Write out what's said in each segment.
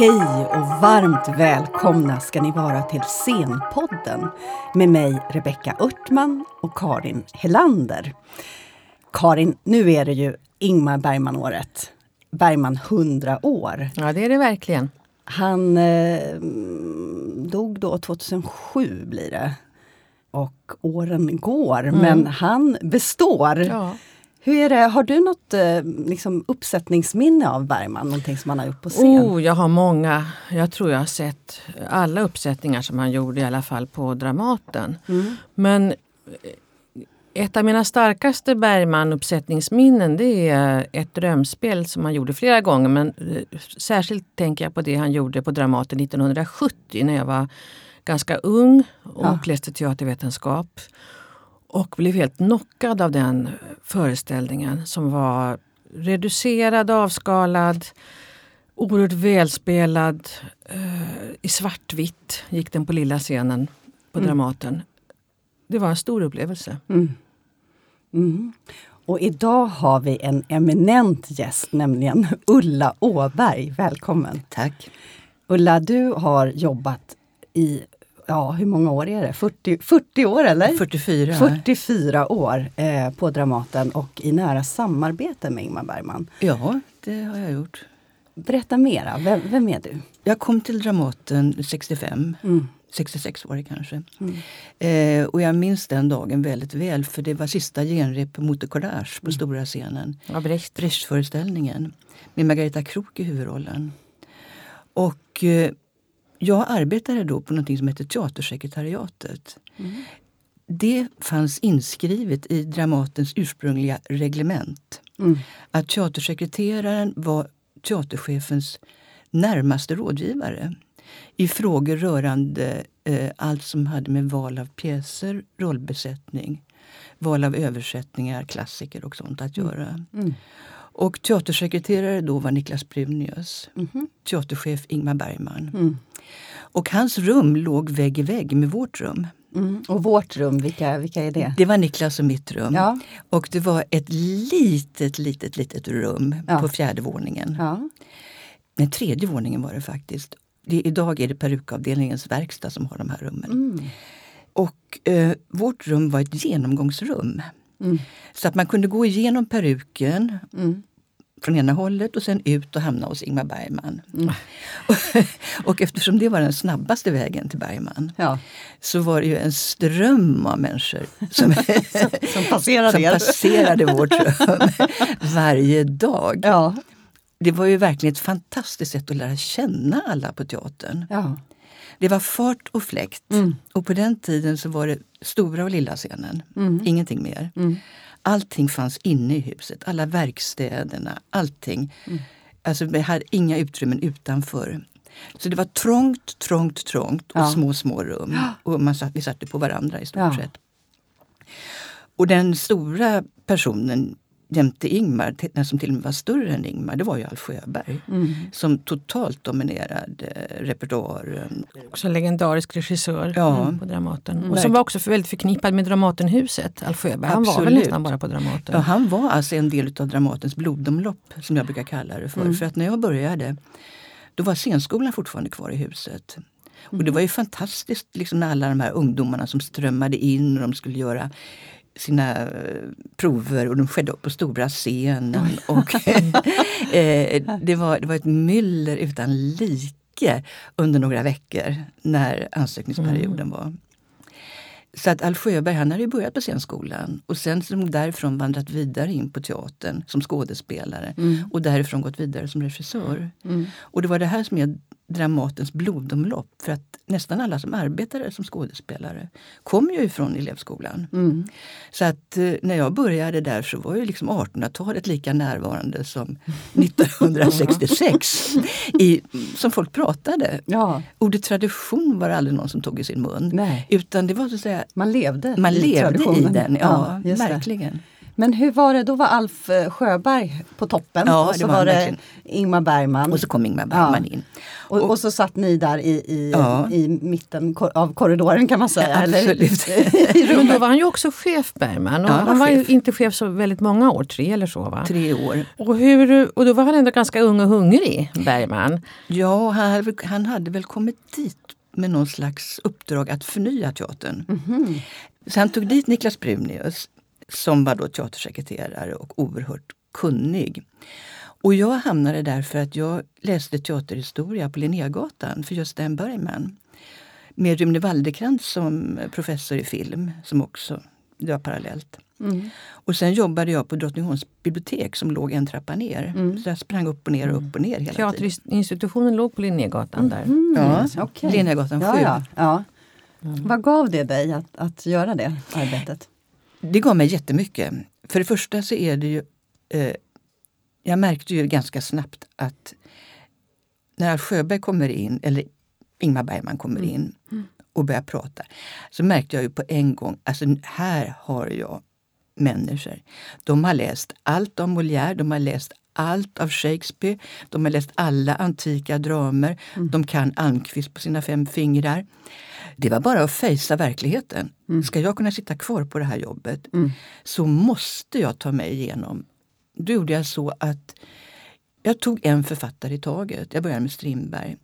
Hej och varmt välkomna ska ni vara till Scenpodden med mig Rebecka Örtman och Karin Helander. Karin, nu är det ju Ingmar Bergman-året. Bergman 100 år. Ja, det är det verkligen. Han eh, dog då 2007 blir det. Och åren går, mm. men han består. Ja. Hur är det, har du något eh, liksom, uppsättningsminne av Bergman? Någonting som han har gjort på scen? Oh, jag har många. Jag tror jag har sett alla uppsättningar som han gjorde i alla fall på Dramaten. Mm. Men eh, ett av mina starkaste Bergman-uppsättningsminnen det är ett drömspel som han gjorde flera gånger. Men eh, särskilt tänker jag på det han gjorde på Dramaten 1970 när jag var ganska ung och Ja. läste teatervetenskap. Och blev helt knockad av den föreställningen som var reducerad, avskalad, oerhört välspelad. Eh, I svartvitt gick den på lilla scenen på Mm. Dramaten. Det var en stor upplevelse. Mm. Mm. Och idag har vi en eminent gäst, nämligen Ulla Åberg. Välkommen! Tack. Ulla, du har jobbat i, ja hur många år är det? 40, 40 år eller? 44. 44 år eh, på Dramaten och i nära samarbete med Ingmar Bergman. Ja, det har jag gjort. Berätta mera, vem, vem är du? Jag kom till Dramaten 65. Mm. 66 var det kanske. Mm. Eh, och jag minns den dagen väldigt väl för det var sista genrep Motor Collage på stora scenen. Ja, Brecht. Brecht-föreställningen med Margareta Krook i huvudrollen. Och eh, jag arbetade då på något som heter Teatersekretariatet. Mm. Det fanns inskrivet i Dramatens ursprungliga reglement Mm. att teatersekreteraren var teaterchefens närmaste rådgivare i frågor rörande eh, allt som hade med val av pjäser, rollbesättning, val av översättningar, klassiker och sånt att göra. Mm. Och teatersekreterare då var Niklas Brunius, Mhm. teaterchef Ingmar Bergman. Och hans rum låg vägg i vägg med vårt rum. Mm. Och vårt rum, vilka, vilka är det? Det var Niklas och mitt rum. Ja. Och det var ett litet, litet, litet rum Ja. på fjärde våningen. ja. Nej, tredje våningen var det faktiskt. Det, idag är det perukavdelningens verkstad som har de här rummen. Mm. Och eh, vårt rum var ett genomgångsrum. Mm. Så att man kunde gå igenom peruken Mm. Från ena hållet och sen ut och hamna hos Ingmar Bergman. Mm. och eftersom det var den snabbaste vägen till Bergman Ja. så var det ju en ström av människor som, Som passerade som er. passerade vårt rum varje dag. Ja. Det var ju verkligen ett fantastiskt sätt att lära känna alla på teatern. ja. Det var fart och fläkt. Mm. Och på den tiden så var det stora och lilla scenen. Mm. Ingenting mer. Mm. Allting fanns inne i huset. Alla verkstäderna, allting. Mm. Alltså vi hade inga utrymmen utanför. Så det var trångt, trångt, trångt och Ja. små, små rum. Och man satt, vi satt på varandra i stort Ja. sett. Och den stora personen jämte Ingmar, den som till och med var större än Ingmar, det var ju Alf Sjöberg. Mm. Som totalt dominerade repertoaren. Också en legendarisk regissör Ja. mm, på Dramaten. Och som var också för väldigt förknippad med Dramatenhuset, Alf Sjöberg. Han var väl Absolut. nästan bara på Dramaten. Ja, han var alltså en del av Dramatens blodomlopp, som jag brukar kalla det för. Mm. För att när jag började, då var scenskolan fortfarande kvar i huset. Och det var ju fantastiskt liksom, när alla de här ungdomarna som strömmade in och de skulle göra sina eh, prover och de skedde på stora scenen. Och, eh, det, var, det var ett myller utan like under några veckor när ansökningsperioden var. Så att Alf Sjöberg han hade ju börjat på scenskolan och sen som därifrån vandrat vidare in på teatern som skådespelare Mm. och därifrån gått vidare som regissör. Mm. Och det var det här som är Dramatens blodomlopp för att nästan alla som arbetade som skådespelare kom ju ifrån elevskolan. Mm. Så att eh, när jag började där så var ju liksom 1800-talet lika närvarande som 1966 i, som folk pratade. Ja, Ordet tradition var det aldrig någon som tog i sin mun. nej. Utan det var så att säga, Man levde man i levde i den. Ja, just det. Men hur var det, då var Alf eh, Sjöberg på toppen Ja, och det så var var det verkligen. Ingmar Bergman. Och så kom Ingmar Bergman Ja. in. Och, och så satt ni där i, i, Ja. i mitten av korridoren kan man säga. Absolut. Eller, Men då var han ju också chef Bergman och Ja, han var var ju inte chef så väldigt många år, tre eller så va? Tre år. Och, hur, och då var han ändå ganska ung och hungrig, Bergman. Ja, han hade, väl- han hade väl kommit dit med någon slags uppdrag att förnya teatern. Mhm. Så han tog dit Niklas Brunius som var då teatersekreterare och oerhört kunnig. Och jag hamnade där för att jag läste teaterhistoria på Linnégatan för Gösta M. Bergman. Med Rune Waldekrantz som professor i film, som också det var parallellt. Mm. Och sen jobbade jag på Drottningholms bibliotek som låg en trappa ner. Mm. Så jag sprang upp och ner och upp och ner hela tiden. Teaterinstitutionen låg på Linnégatan där. Ja, okej. Linnégatan 7. Ja, ja, ja. Vad gav det dig att, att göra det arbetet? Det gav mig jättemycket. För det första så är det ju... Eh, jag märkte ju ganska snabbt att när Sjöberg kommer in, eller Ingmar Bergman kommer in och börjar prata, så märkte jag ju på en gång, alltså här har jag människor. De har läst allt om Molière, de har läst allt av Shakespeare, de har läst alla antika dramer, de kan Almqvist på sina fem fingrar. Det var bara att fejsa verkligheten. Ska jag kunna sitta kvar på det här jobbet så måste jag ta mig igenom. Då gjorde jag så att jag tog en författare i taget. Jag började med Strindberg.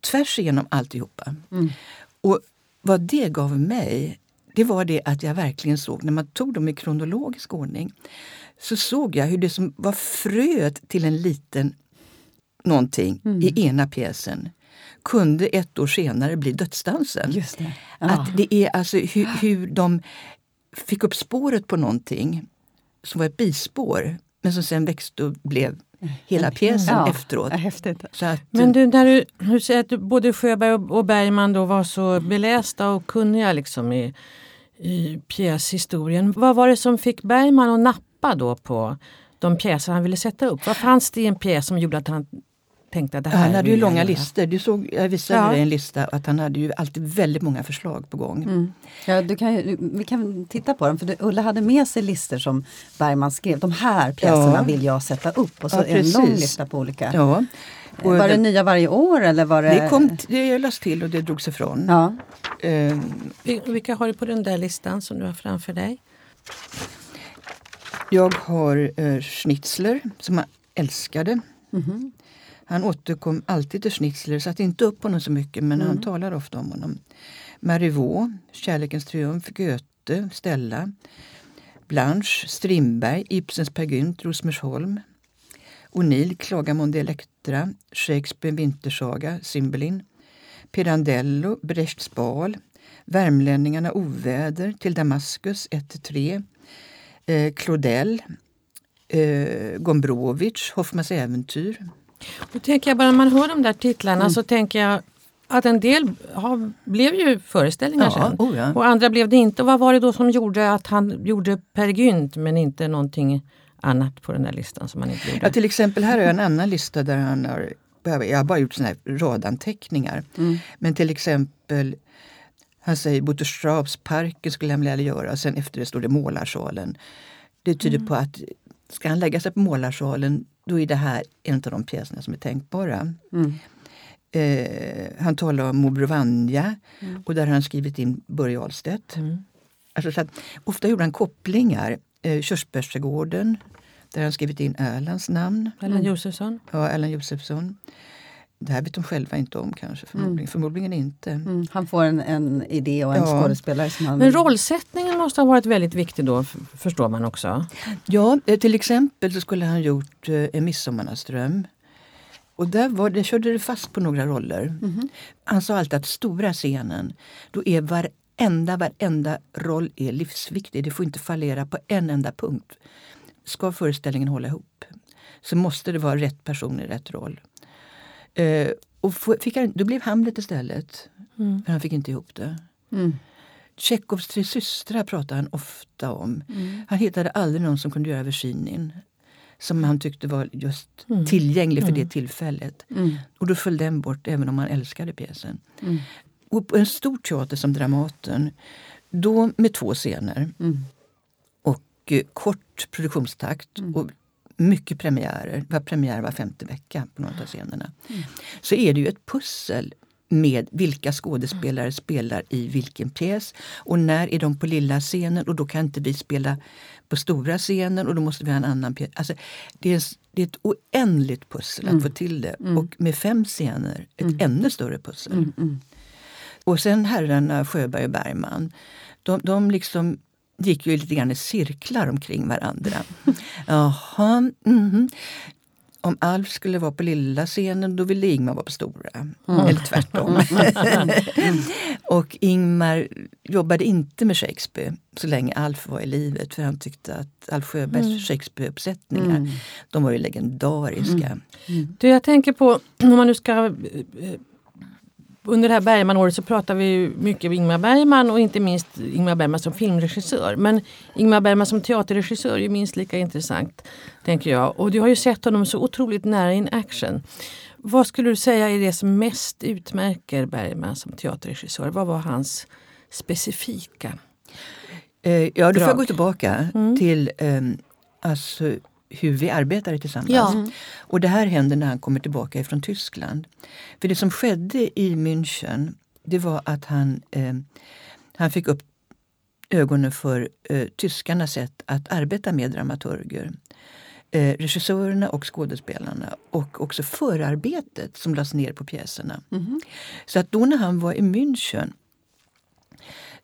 Tvärs igenom alltihopa. Och vad det gav mig, det var det att jag verkligen såg, när man tog dem i kronologisk ordning, så såg jag hur det som var fröet till en liten någonting i ena pjäsen kunde ett år senare bli dödsdansen. Det. Att det är alltså hur, hur de fick upp spåret på någonting som var ett bispår men som sen växte och blev hela pjäsen Ja, efteråt. ja, att, Men du, när du, du säger att både Sjöberg och, och Bergman då var så belästa och kunniga liksom i, i pjäshistorien. Vad var det som fick Bergman att nappa då på de pjäser han ville sätta upp? Vad fanns det i en pjäs som gjorde att han tänkte att det här han hade ju långa göra? listor. Du såg, jag visade Ja. dig en lista att han hade ju alltid väldigt många förslag på gång. Mm. Ja, du kan, ju- vi kan titta på dem, för du, Ulla hade med sig listor som Bergman skrev. De här pjäserna Ja. vill jag sätta upp. Och så Ja, en lång lista på olika. Ja. Och var det det, nya varje år eller var det... det, kom, det lades till och det drogs ifrån. Ja. Eh, Vil- Vilka har du på den där listan som du har framför dig? Jag har eh, Schnitzler som jag älskade. Mhm. Han återkom alltid till Schnitzler, satte inte upp honom så mycket men han talar ofta om honom. Marivaux, Kärlekens triumf, Goethe, Stella, Blanche, Strindberg, Ibsens Per Gynt, Rosmersholm, O'Neill, Klagan om Elektra, Shakespeare, Vintersaga, Cymbeline, Pirandello, Brechts bal, Värmlänningarna, Oväder, Till Damaskus 1-3, eh, Claudel, eh, Gombrowicz, Hoffmans äventyr, Då tänker jag bara när man hör de där titlarna så tänker jag att en del har, blev ju föreställningar Ja, sen. oh ja. Och andra blev det inte. Och vad var det då som gjorde att han gjorde Per Gynt men inte någonting annat på den där listan som han inte gjorde? Ja, till exempel här har jag en annan lista där han har jag har bara gjort såna här radanteckningar. Men till exempel, han säger Butterstrapsparken skulle han vilja göra och sen efter det står det Målarsalen. Det tyder på att ska han lägga sig på Målarsalen då är det här en av de pjäserna som är tänkbara. Mm. Eh, han talar om Morbror Vanja och där har han skrivit in Börje Ahlstedt. Mm. Alltså, ofta gjorde han kopplingar. Eh, Körsbärsträdgården, där har han skrivit in Erlands namn. Ellen Josefsson? Ja, Erland Josefsson. Det här vet de själva inte om kanske, förmodligen, förmodligen inte. Mm. Han får en, en idé och en Ja. skådespelare som han Men rollsättningen måste ha varit väldigt viktig då, förstår man också. Ja, eh, till exempel så skulle han gjort eh, En midsommarnattsdröm. Och där, var, där körde det fast på några roller. Han sa alltid att stora scenen, då är varenda, varenda roll är livsviktig. Det får inte fallera på en enda punkt. Ska föreställningen hålla ihop så måste det vara rätt person i rätt roll. Eh, och fick han, då blev Hamlet istället. Mm. För han fick inte ihop det. Mm. Tjechovs tre systrar pratar han ofta om. Mm. Han hittade aldrig någon som kunde göra Virginin. Som han tyckte var just Mm. tillgänglig för det tillfället. Mm. Och då föll den bort även om han älskade pjäsen. Mm. Och på en stor teater som Dramaten, då med två scener. Mm. Och mycket kort produktionstakt och mycket premiärer. Det var premiär var femte vecka på några av scenerna. Så är det ju ett pussel med vilka skådespelare spelar i vilken pjäs och när är de på lilla scenen och då kan inte vi spela på stora scenen och då måste vi ha en annan pjäs. Alltså, det, är, det är ett oändligt pussel att få till det och med fem scener ett ännu större pussel. Och sen herrarna Sjöberg och Bergman, de, de liksom gick ju lite grann i cirklar omkring varandra. Jaha, mhm. Om Alf skulle vara på lilla scenen då ville Ingmar vara på stora. Eller tvärtom. och Ingmar jobbade inte med Shakespeare så länge Alf var i livet för han tyckte att Alf Sjöbergs Shakespeare-uppsättningar de var ju legendariska. Du, jag tänker på, om man nu ska... eh, Under det här Bergman-året så pratar vi mycket om Ingmar Bergman och inte minst Ingmar Bergman som filmregissör. Men Ingmar Bergman som teaterregissör är minst lika intressant. tänker jag. Och du har ju sett honom så otroligt nära in action. Vad skulle du säga är det som mest utmärker Bergman som teaterregissör? Vad var hans specifika? Eh, ja, då får jag gå tillbaka till ehm, alltså, hur vi arbetade tillsammans. Ja. Och det här händer när han kommer tillbaka från Tyskland. För det som skedde i München det var att han, eh, han fick upp ögonen för eh, tyskarnas sätt att arbeta med dramaturger. Eh, regissörerna och skådespelarna och också förarbetet som lades ner på pjäserna. Så att då när han var i München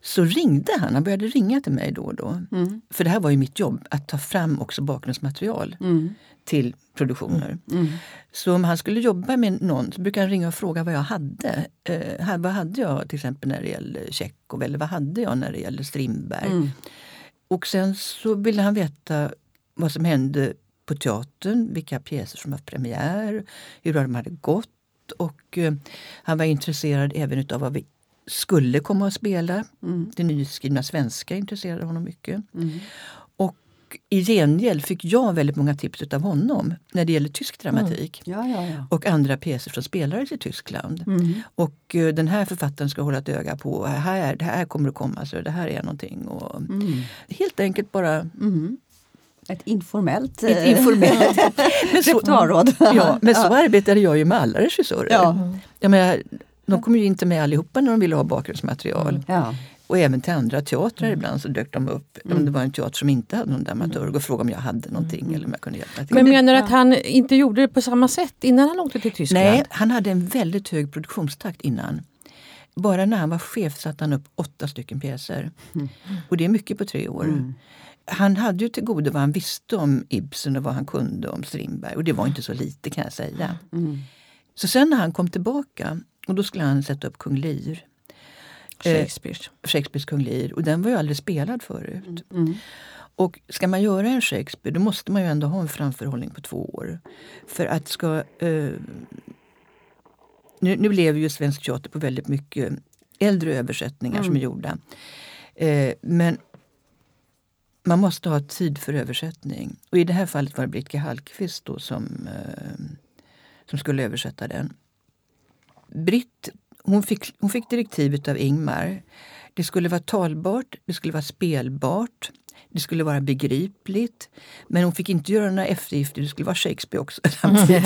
så ringde han, han började ringa till mig då och då. För det här var ju mitt jobb, att ta fram också bakgrundsmaterial till produktioner. Så om han skulle jobba med någon så brukade han ringa och fråga vad jag hade. Eh, här, vad hade jag till exempel när det gällde Tjechov eller vad hade jag när det gällde Strindberg? Och sen så ville han veta vad som hände på teatern, vilka pjäser som var premiär, hur de hade gått. Och eh, han var intresserad även utav vad vi skulle komma att spela. Det nyskrivna svenska intresserade honom mycket. Och i gengäld fick jag väldigt många tips utav honom när det gäller tysk dramatik. Ja, ja, ja. Och andra pjäser som spelades i Tyskland. Och eh, den här författaren ska hålla ett öga på. Här, det här kommer att komma, så det här är någonting. Och Helt enkelt bara Ett informellt ett eh, informellt men så, ja, men så arbetade jag ju med alla regissörer. Ja. Jag menar, de kom ju inte med allihopa när de ville ha bakgrundsmaterial. Ja. Och även till andra teatrar ibland så dök de upp. Om det var en teater som inte hade någon dramaturg och frågade om jag hade någonting eller om jag kunde hjälpa till. Men menar du att han inte gjorde det på samma sätt innan han åkte till Tyskland? Nej, han hade en väldigt hög produktionstakt innan. Bara när han var chef satte han upp åtta stycken pjäser. Och det är mycket på tre år. Han hade ju till godo vad han visste om Ibsen och vad han kunde om Strindberg. Och det var inte så lite kan jag säga. Så sen när han kom tillbaka, och då skulle han sätta upp Kung Lear. Shakespeare. Shakespeares Kung Lear. Och den var ju aldrig spelad förut. Och ska man göra en Shakespeare då måste man ju ändå ha en framförhållning på två år. För att ska... Eh, nu, nu lever ju svensk teater på väldigt mycket äldre översättningar som är gjorda. Eh, men man måste ha tid för översättning. Och i det här fallet var det Britt G. Hallqvist då som, eh, som skulle översätta den. Britt hon fick, hon fick direktivet av Ingmar. Det skulle vara talbart, det skulle vara spelbart, det skulle vara begripligt. Men hon fick inte göra några eftergifter, det skulle vara Shakespeare också. samtidigt.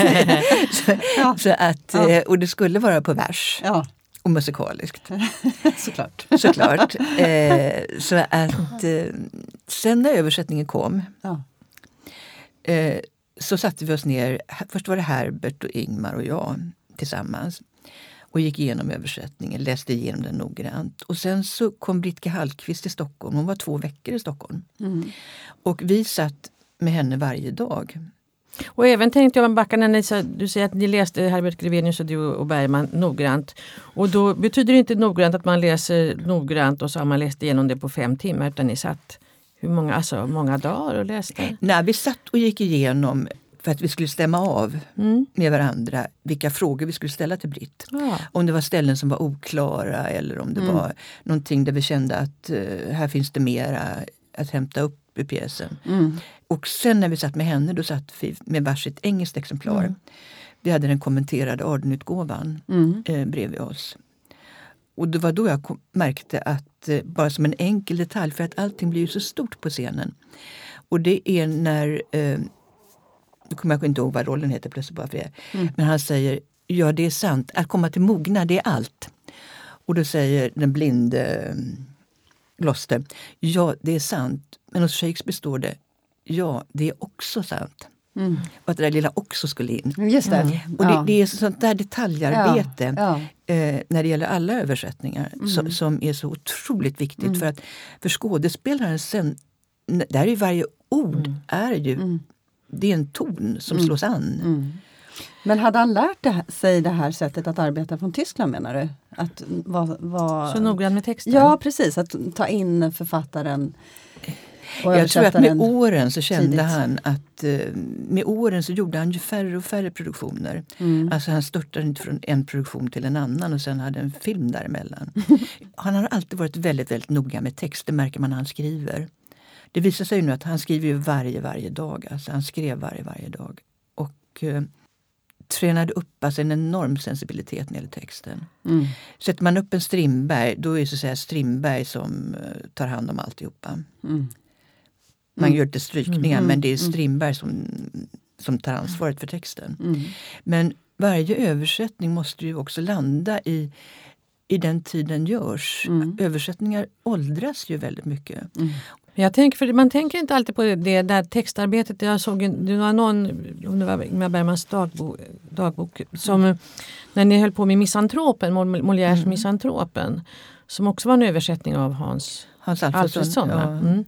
så, Ja. så att, eh, och det skulle vara på vers ja, och musikaliskt. såklart. Såklart. eh, så att eh, sen när översättningen kom Ja. eh, så satte vi oss ner. Först var det Herbert och Ingmar och jag tillsammans och gick igenom översättningen, läste igenom den noggrant. Och sen så kom Britt G. Hallqvist till Stockholm. Hon var två veckor i Stockholm. Och vi satt med henne varje dag. Och även tänkte jag backa när ni, sa- du säger att ni läste Herbert Grevenius och du och Bergman noggrant. Och då betyder det inte noggrant att man läser noggrant och så har man läst igenom det på fem timmar utan ni satt hur många, alltså, många dagar och läste? Nej, vi satt och gick igenom för att vi skulle stämma av med varandra vilka frågor vi skulle ställa till Britt. Ja. Om det var ställen som var oklara eller om det var någonting där vi kände att eh, här finns det mera att hämta upp i pjäsen. Och sen när vi satt med henne då satt vi med varsitt engelskt exemplar. Vi hade den kommenterade Ardenutgåvan eh, bredvid oss. och det var då jag kom, märkte att, eh, bara som en enkel detalj, för att allting blir ju så stort på scenen. Och det är när, eh, nu kommer jag inte ihåg vad rollen heter plötsligt bara för det. Mm. Men han säger, ja det är sant, att komma till mogna det är allt. Och då säger den blinde eh, Gloucester, ja det är sant. Men hos Shakespeare står det, ja det är också sant. Mm. Och att det där lilla också skulle in. Just det. Mm. Och det, det, är sånt där detaljarbete ja. Ja. Eh, när det gäller alla översättningar mm. så, som är så otroligt viktigt. Mm. För att för skådespelaren sen, där är varje ord mm. är ju mm. Det är en ton som mm. slås an. Men hade han lärt det, sig det här sättet att arbeta från Tyskland menar du? Att var, var... Så noggrann med texten? Ja precis, att ta in författaren jag tror att med åren så kände tidigt. han att eh, med åren så gjorde han ju färre och färre produktioner. Mm. Alltså han störtade inte från en produktion till en annan och sen hade en film däremellan. han har alltid varit väldigt, väldigt noga med text, det märker man när han skriver. Det visar sig nu att han skriver ju varje, varje dag. Alltså han skrev varje, varje dag. Och eh, tränade upp alltså en enorm sensibilitet när det gäller texten. Mm. Sätter man upp en Strindberg, då är det så att säga Strindberg som uh, tar hand om alltihopa. Mm. Man mm. gör lite strykningar mm. men det är mm. Strindberg som, som tar ansvaret för texten. Mm. Men varje översättning måste ju också landa i, i den tid den görs. Mm. Översättningar åldras ju väldigt mycket. Mm. Jag tänker, för man tänker inte alltid på det, det där textarbetet. Jag såg det var någon, om det var Ingmar Bergmans dagbok, dagbok som när ni höll på med Misantropen, Molières mm. Misantropen som också var en översättning av Hans, Hans Alfredsson. Ja. mm.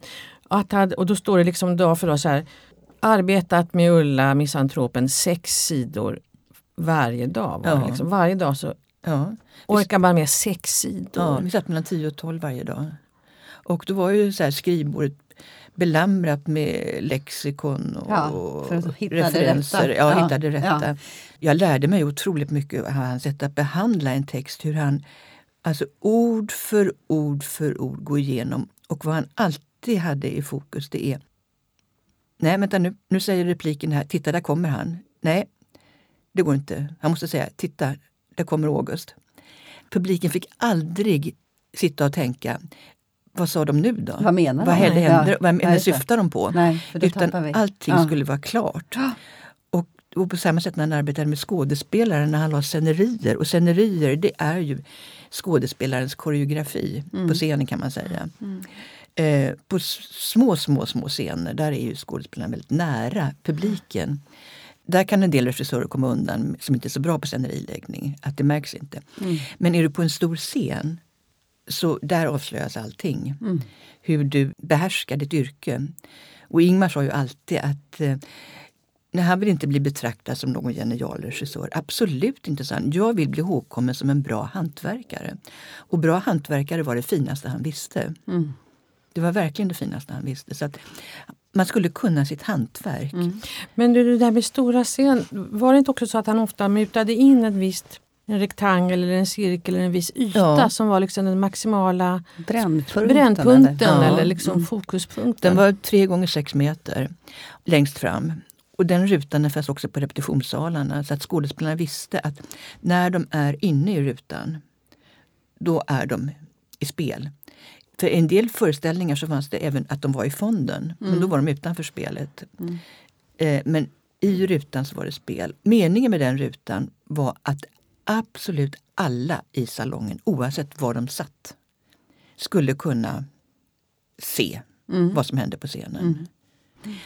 Att och då står det liksom dag för dag så här. Arbetat med Ulla, misantropen, sex sidor varje dag. Var ja. liksom. Varje dag så ja. orkar man med sex sidor. Ja, vi satt mellan 10 och 12 varje dag. Och då var ju så här skrivbordet belamrat med lexikon och ja, referenser. Ja, ja, hittade rätta. Ja. Jag lärde mig otroligt mycket av hans sätt att behandla en text. Hur han alltså ord för ord för ord går igenom och vad han alltid alltid hade i fokus det är Nej, vänta nu, nu säger repliken här, titta där kommer han. Nej, det går inte. Han måste säga, titta, där kommer August. Publiken fick aldrig sitta och tänka, vad sa de nu då? Vad menar vad de? Händer, ja, vad nej, syftar de på? Nej, Utan allting ja. skulle vara klart. Och, och, på samma sätt när han arbetade med skådespelare, när han la scenerier. Och scenerier, det är ju skådespelarens koreografi mm. på scenen kan man säga. Mm. Eh, på små, små, små scener, där är ju skådespelarna väldigt nära publiken. Där kan en del regissörer komma undan som inte är så bra på sceneriläggning, att det märks inte. Mm. Men är du på en stor scen, så där avslöjas allting. Mm. Hur du behärskar ditt yrke. Och Ingmar sa ju alltid att eh, Nej, han vill inte bli betraktad som någon genial regissör. Absolut inte, så Jag vill bli ihågkommen som en bra hantverkare. Och bra hantverkare var det finaste han visste. Mm. Det var verkligen det finaste han visste. Så att man skulle kunna sitt hantverk. Mm. Men du, det där med stora scen, var det inte också så att han ofta mutade in ett visst en rektangel eller en cirkel eller en viss yta ja. som var liksom den maximala brännpunkten, brännpunkten eller, ja. eller liksom mm. fokuspunkten. Den var tre gånger sex meter längst fram. Och den rutan fanns också på repetitionssalarna så att skådespelarna visste att när de är inne i rutan, då är de i spel. För en del föreställningar så fanns det även att de var i fonden, mm. men då var de utanför spelet. Mm. Eh, men i rutan så var det spel. Meningen med den rutan var att absolut alla i salongen, oavsett var de satt, skulle kunna se mm. vad som hände på scenen. Mm.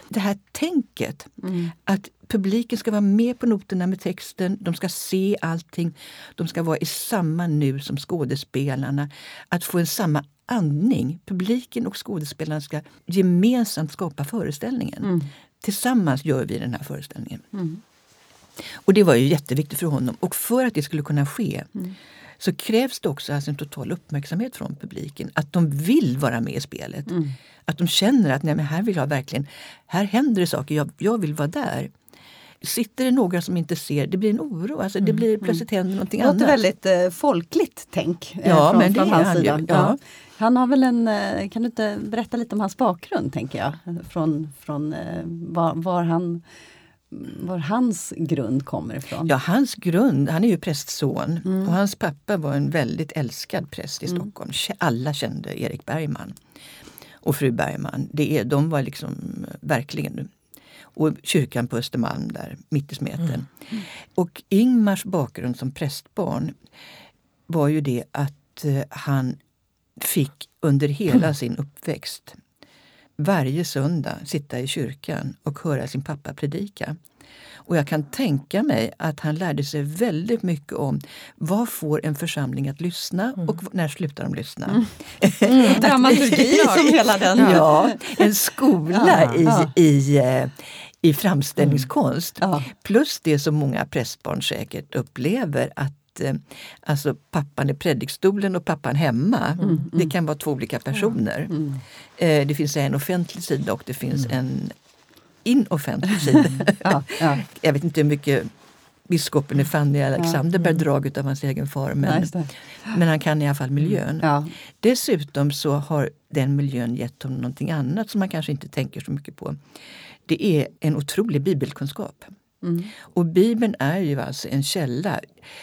Det här tänket, mm. att publiken ska vara med på noterna med texten, de ska se allting, de ska vara i samma nu som skådespelarna. Att få en samma andning. Publiken och skådespelarna ska gemensamt skapa föreställningen. Mm. Tillsammans gör vi den här föreställningen. Och det var ju jätteviktigt för honom. Och för att det skulle kunna ske mm. så krävs det också alltså en total uppmärksamhet från publiken. Att de vill vara med i spelet. Mm. Att de känner att nej, men här vill jag verkligen, här händer det saker, jag, jag vill vara där. Sitter det några som inte ser, det blir en oro. Alltså, det mm, blir mm. plötsligt händer någonting annat. Det låter väldigt eh, folkligt tänk eh, ja, från, men det från hans sida. Ja. ja. Han har väl en, eh, kan du inte berätta lite om hans bakgrund tänker jag? Från, från eh, var, var han var hans grund kommer ifrån? Ja, hans grund, han är ju prästson och hans pappa var en väldigt älskad präst i Stockholm. Alla kände Erik Bergman och fru Bergman. Det är, de var liksom verkligen och kyrkan på Östermalm där, mitt i smeten. Mm. Och Ingmars bakgrund som prästbarn var ju det att eh, han fick under hela sin uppväxt varje söndag sitta i kyrkan och höra sin pappa predika. Och jag kan tänka mig att han lärde sig väldigt mycket om vad får en församling att lyssna och mm. när slutar de lyssna. Mm. Mm. Dramaturgi som hela den. Ja, en skola ja, i, i, eh, i framställningskonst. Mm. Plus det som många prästbarn säkert upplever att Eh, alltså pappan i predikstolen och pappan hemma. Mm, mm. Det kan vara två olika personer. Mm. Eh, det finns en offentlig sida och det finns mm. en inoffentlig sida. ja, ja. Jag vet inte hur mycket biskopen i Fanny Alexander bär drag av hans egen far men, men han kan i alla fall miljön. Ja. Dessutom så har den miljön gett honom någonting annat som man kanske inte tänker så mycket på. Det är en otrolig bibelkunskap. Mm. Och Bibeln är ju alltså en källa.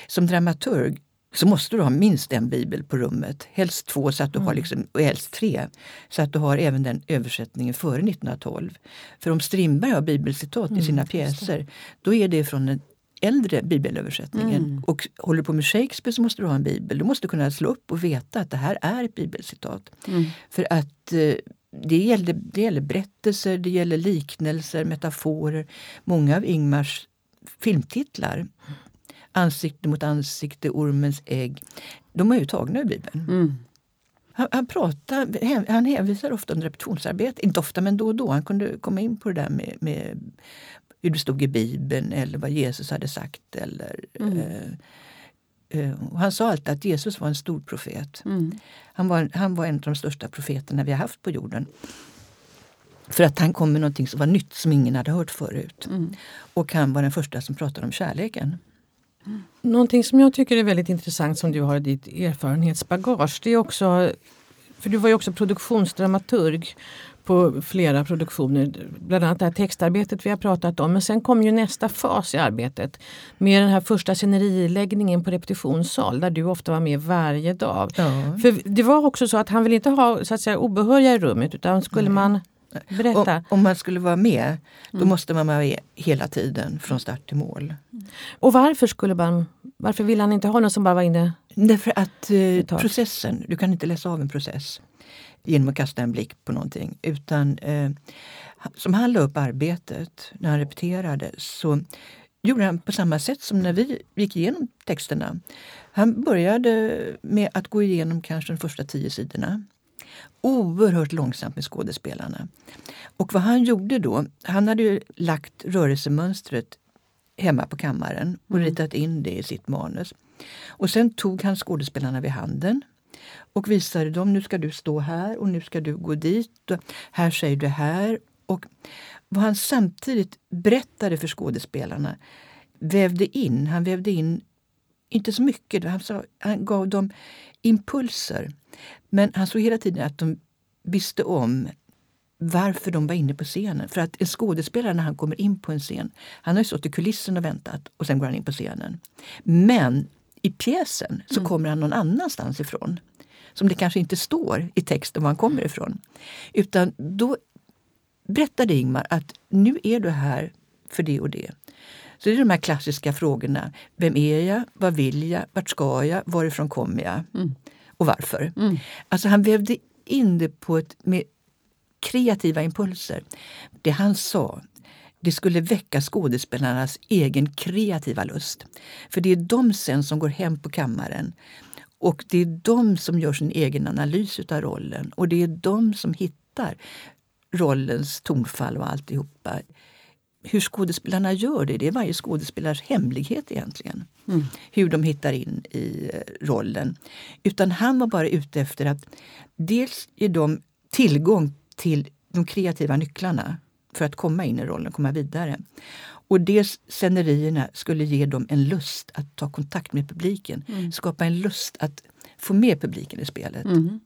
Som dramaturg så måste du ha minst en bibel på rummet. Helst två, så att du mm. har liksom, och helst tre. Så att du har även den översättningen före 1912. För om Strindberg har bibelcitat mm, i sina pjäser, då är det från den äldre bibelöversättningen. Mm. Och håller du på med Shakespeare så måste du ha en bibel. Du måste kunna slå upp och veta att det här är ett bibelcitat. Mm. För att eh, det gäller, det gäller berättelser, det gäller liknelser, metaforer. Många av Ingmars filmtitlar, Ansikte mot ansikte, Ormens ägg, de är ju tagna ur Bibeln. Mm. Han, han, pratar, han hänvisar ofta under repetitionsarbete, inte ofta men då och då. Han kunde komma in på det där med, med hur det stod i Bibeln eller vad Jesus hade sagt. Eller, mm. Eh, och han sa alltid att Jesus var en stor profet. Mm. Han, var, han var en av de största profeterna vi har haft på jorden. För att han kom med någonting som var nytt som ingen hade hört förut. Mm. Och han var den första som pratade om kärleken. Mm. Någonting som jag tycker är väldigt intressant som du har i ditt erfarenhetsbagage det är också för du var ju också produktionsdramaturg på flera produktioner. Bland annat det här textarbetet vi har pratat om. Men sen kom ju nästa fas i arbetet. Med den här första sceneriläggningen på repetitionssal där du ofta var med varje dag. Ja. För det var också så att han ville inte ha så att säga, obehöriga i rummet utan skulle Nej. man Berätta. Om, man skulle vara med, då mm. måste man vara med hela tiden från start till mål. Och varför skulle man, varför ville han inte ha någon som bara var inne? Därför att eh, processen, du kan inte läsa av en process genom att kasta en blick på någonting. Utan eh, som han la upp arbetet när han repeterade så gjorde han på samma sätt som när vi gick igenom texterna. Han började med att gå igenom kanske de första tio sidorna. Oerhört långsamt med skådespelarna. Och vad han gjorde då, han hade lagt rörelsemönstret hemma på kammaren och mm. ritat in det i sitt manus. Och sen tog han skådespelarna vid handen och visade dem, nu ska du stå här och nu ska du gå dit. Och här säger du här. Och vad han samtidigt berättade för skådespelarna vävde in, han vävde in inte så mycket, han, sa, han gav dem impulser. Men han såg hela tiden att de visste om varför de var inne på scenen. För att en skådespelare när han kommer in på en scen, han har ju stått i kulissen och väntat och sen går han in på scenen. Men i pjäsen så mm. kommer han någon annanstans ifrån. Som det kanske inte står i texten var han kommer ifrån. Utan då berättade Ingmar att nu är du här för det och det. Så det är de här klassiska frågorna. Vem är jag? Vad vill jag? Vart ska jag? Varifrån kommer jag? Mm. Och varför? Mm. Alltså han vävde in det på ett, med kreativa impulser. Det han sa det skulle väcka skådespelarnas egen kreativa lust. För det är de sen som går hem på kammaren och det är de som gör sin egen analys av rollen och det är de som hittar rollens tonfall och alltihopa. Hur skådespelarna gör det, det är varje skådespelares hemlighet egentligen. Mm. Hur de hittar in i eh, rollen. Utan han var bara ute efter att dels ge dem tillgång till de kreativa nycklarna för att komma in i rollen, komma vidare. Och dels scenerierna skulle ge dem en lust att ta kontakt med publiken. Mm. Skapa en lust att få med publiken i spelet. Mm.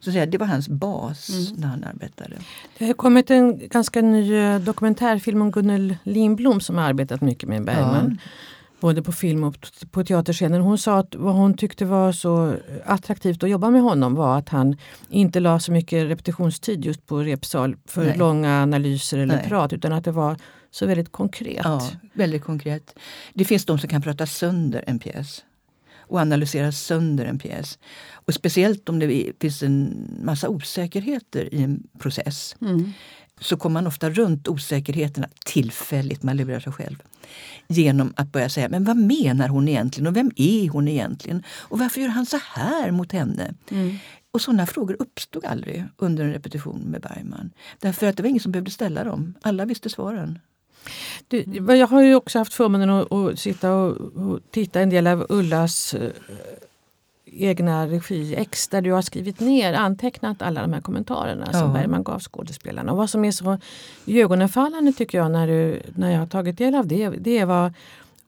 Så säga, det var hans bas när han arbetade. Det har kommit en ganska ny eh, dokumentärfilm om Gunnel Lindblom som har arbetat mycket med Bergman. Både på film och på teaterscenen. Hon sa att vad hon tyckte var så attraktivt att jobba med honom var att han inte la så mycket repetitionstid just på repsal för Nej. långa analyser eller Nej. prat utan att det var så väldigt konkret. Ja, väldigt konkret. Det finns de som kan prata sönder en pjäs och analysera sönder en pjäs. Och speciellt om det finns en massa osäkerheter i en process så kommer man ofta runt osäkerheterna tillfälligt, man lurar sig själv. Genom att börja säga, men vad menar hon egentligen och vem är hon egentligen? Och varför gör han så här mot henne? Och sådana frågor uppstod aldrig under en repetition med Bergman. Därför att det var ingen som behövde ställa dem. Alla visste svaren. Det, jag har ju också haft förmånen att, att sitta och, och titta en del av Ullas egna regiex där du har skrivit ner, antecknat alla de här kommentarerna som Ja. Bergman gav skådespelarna. Och vad som är så iögonenfallande tycker jag när, du, när jag har tagit del av det, det är vad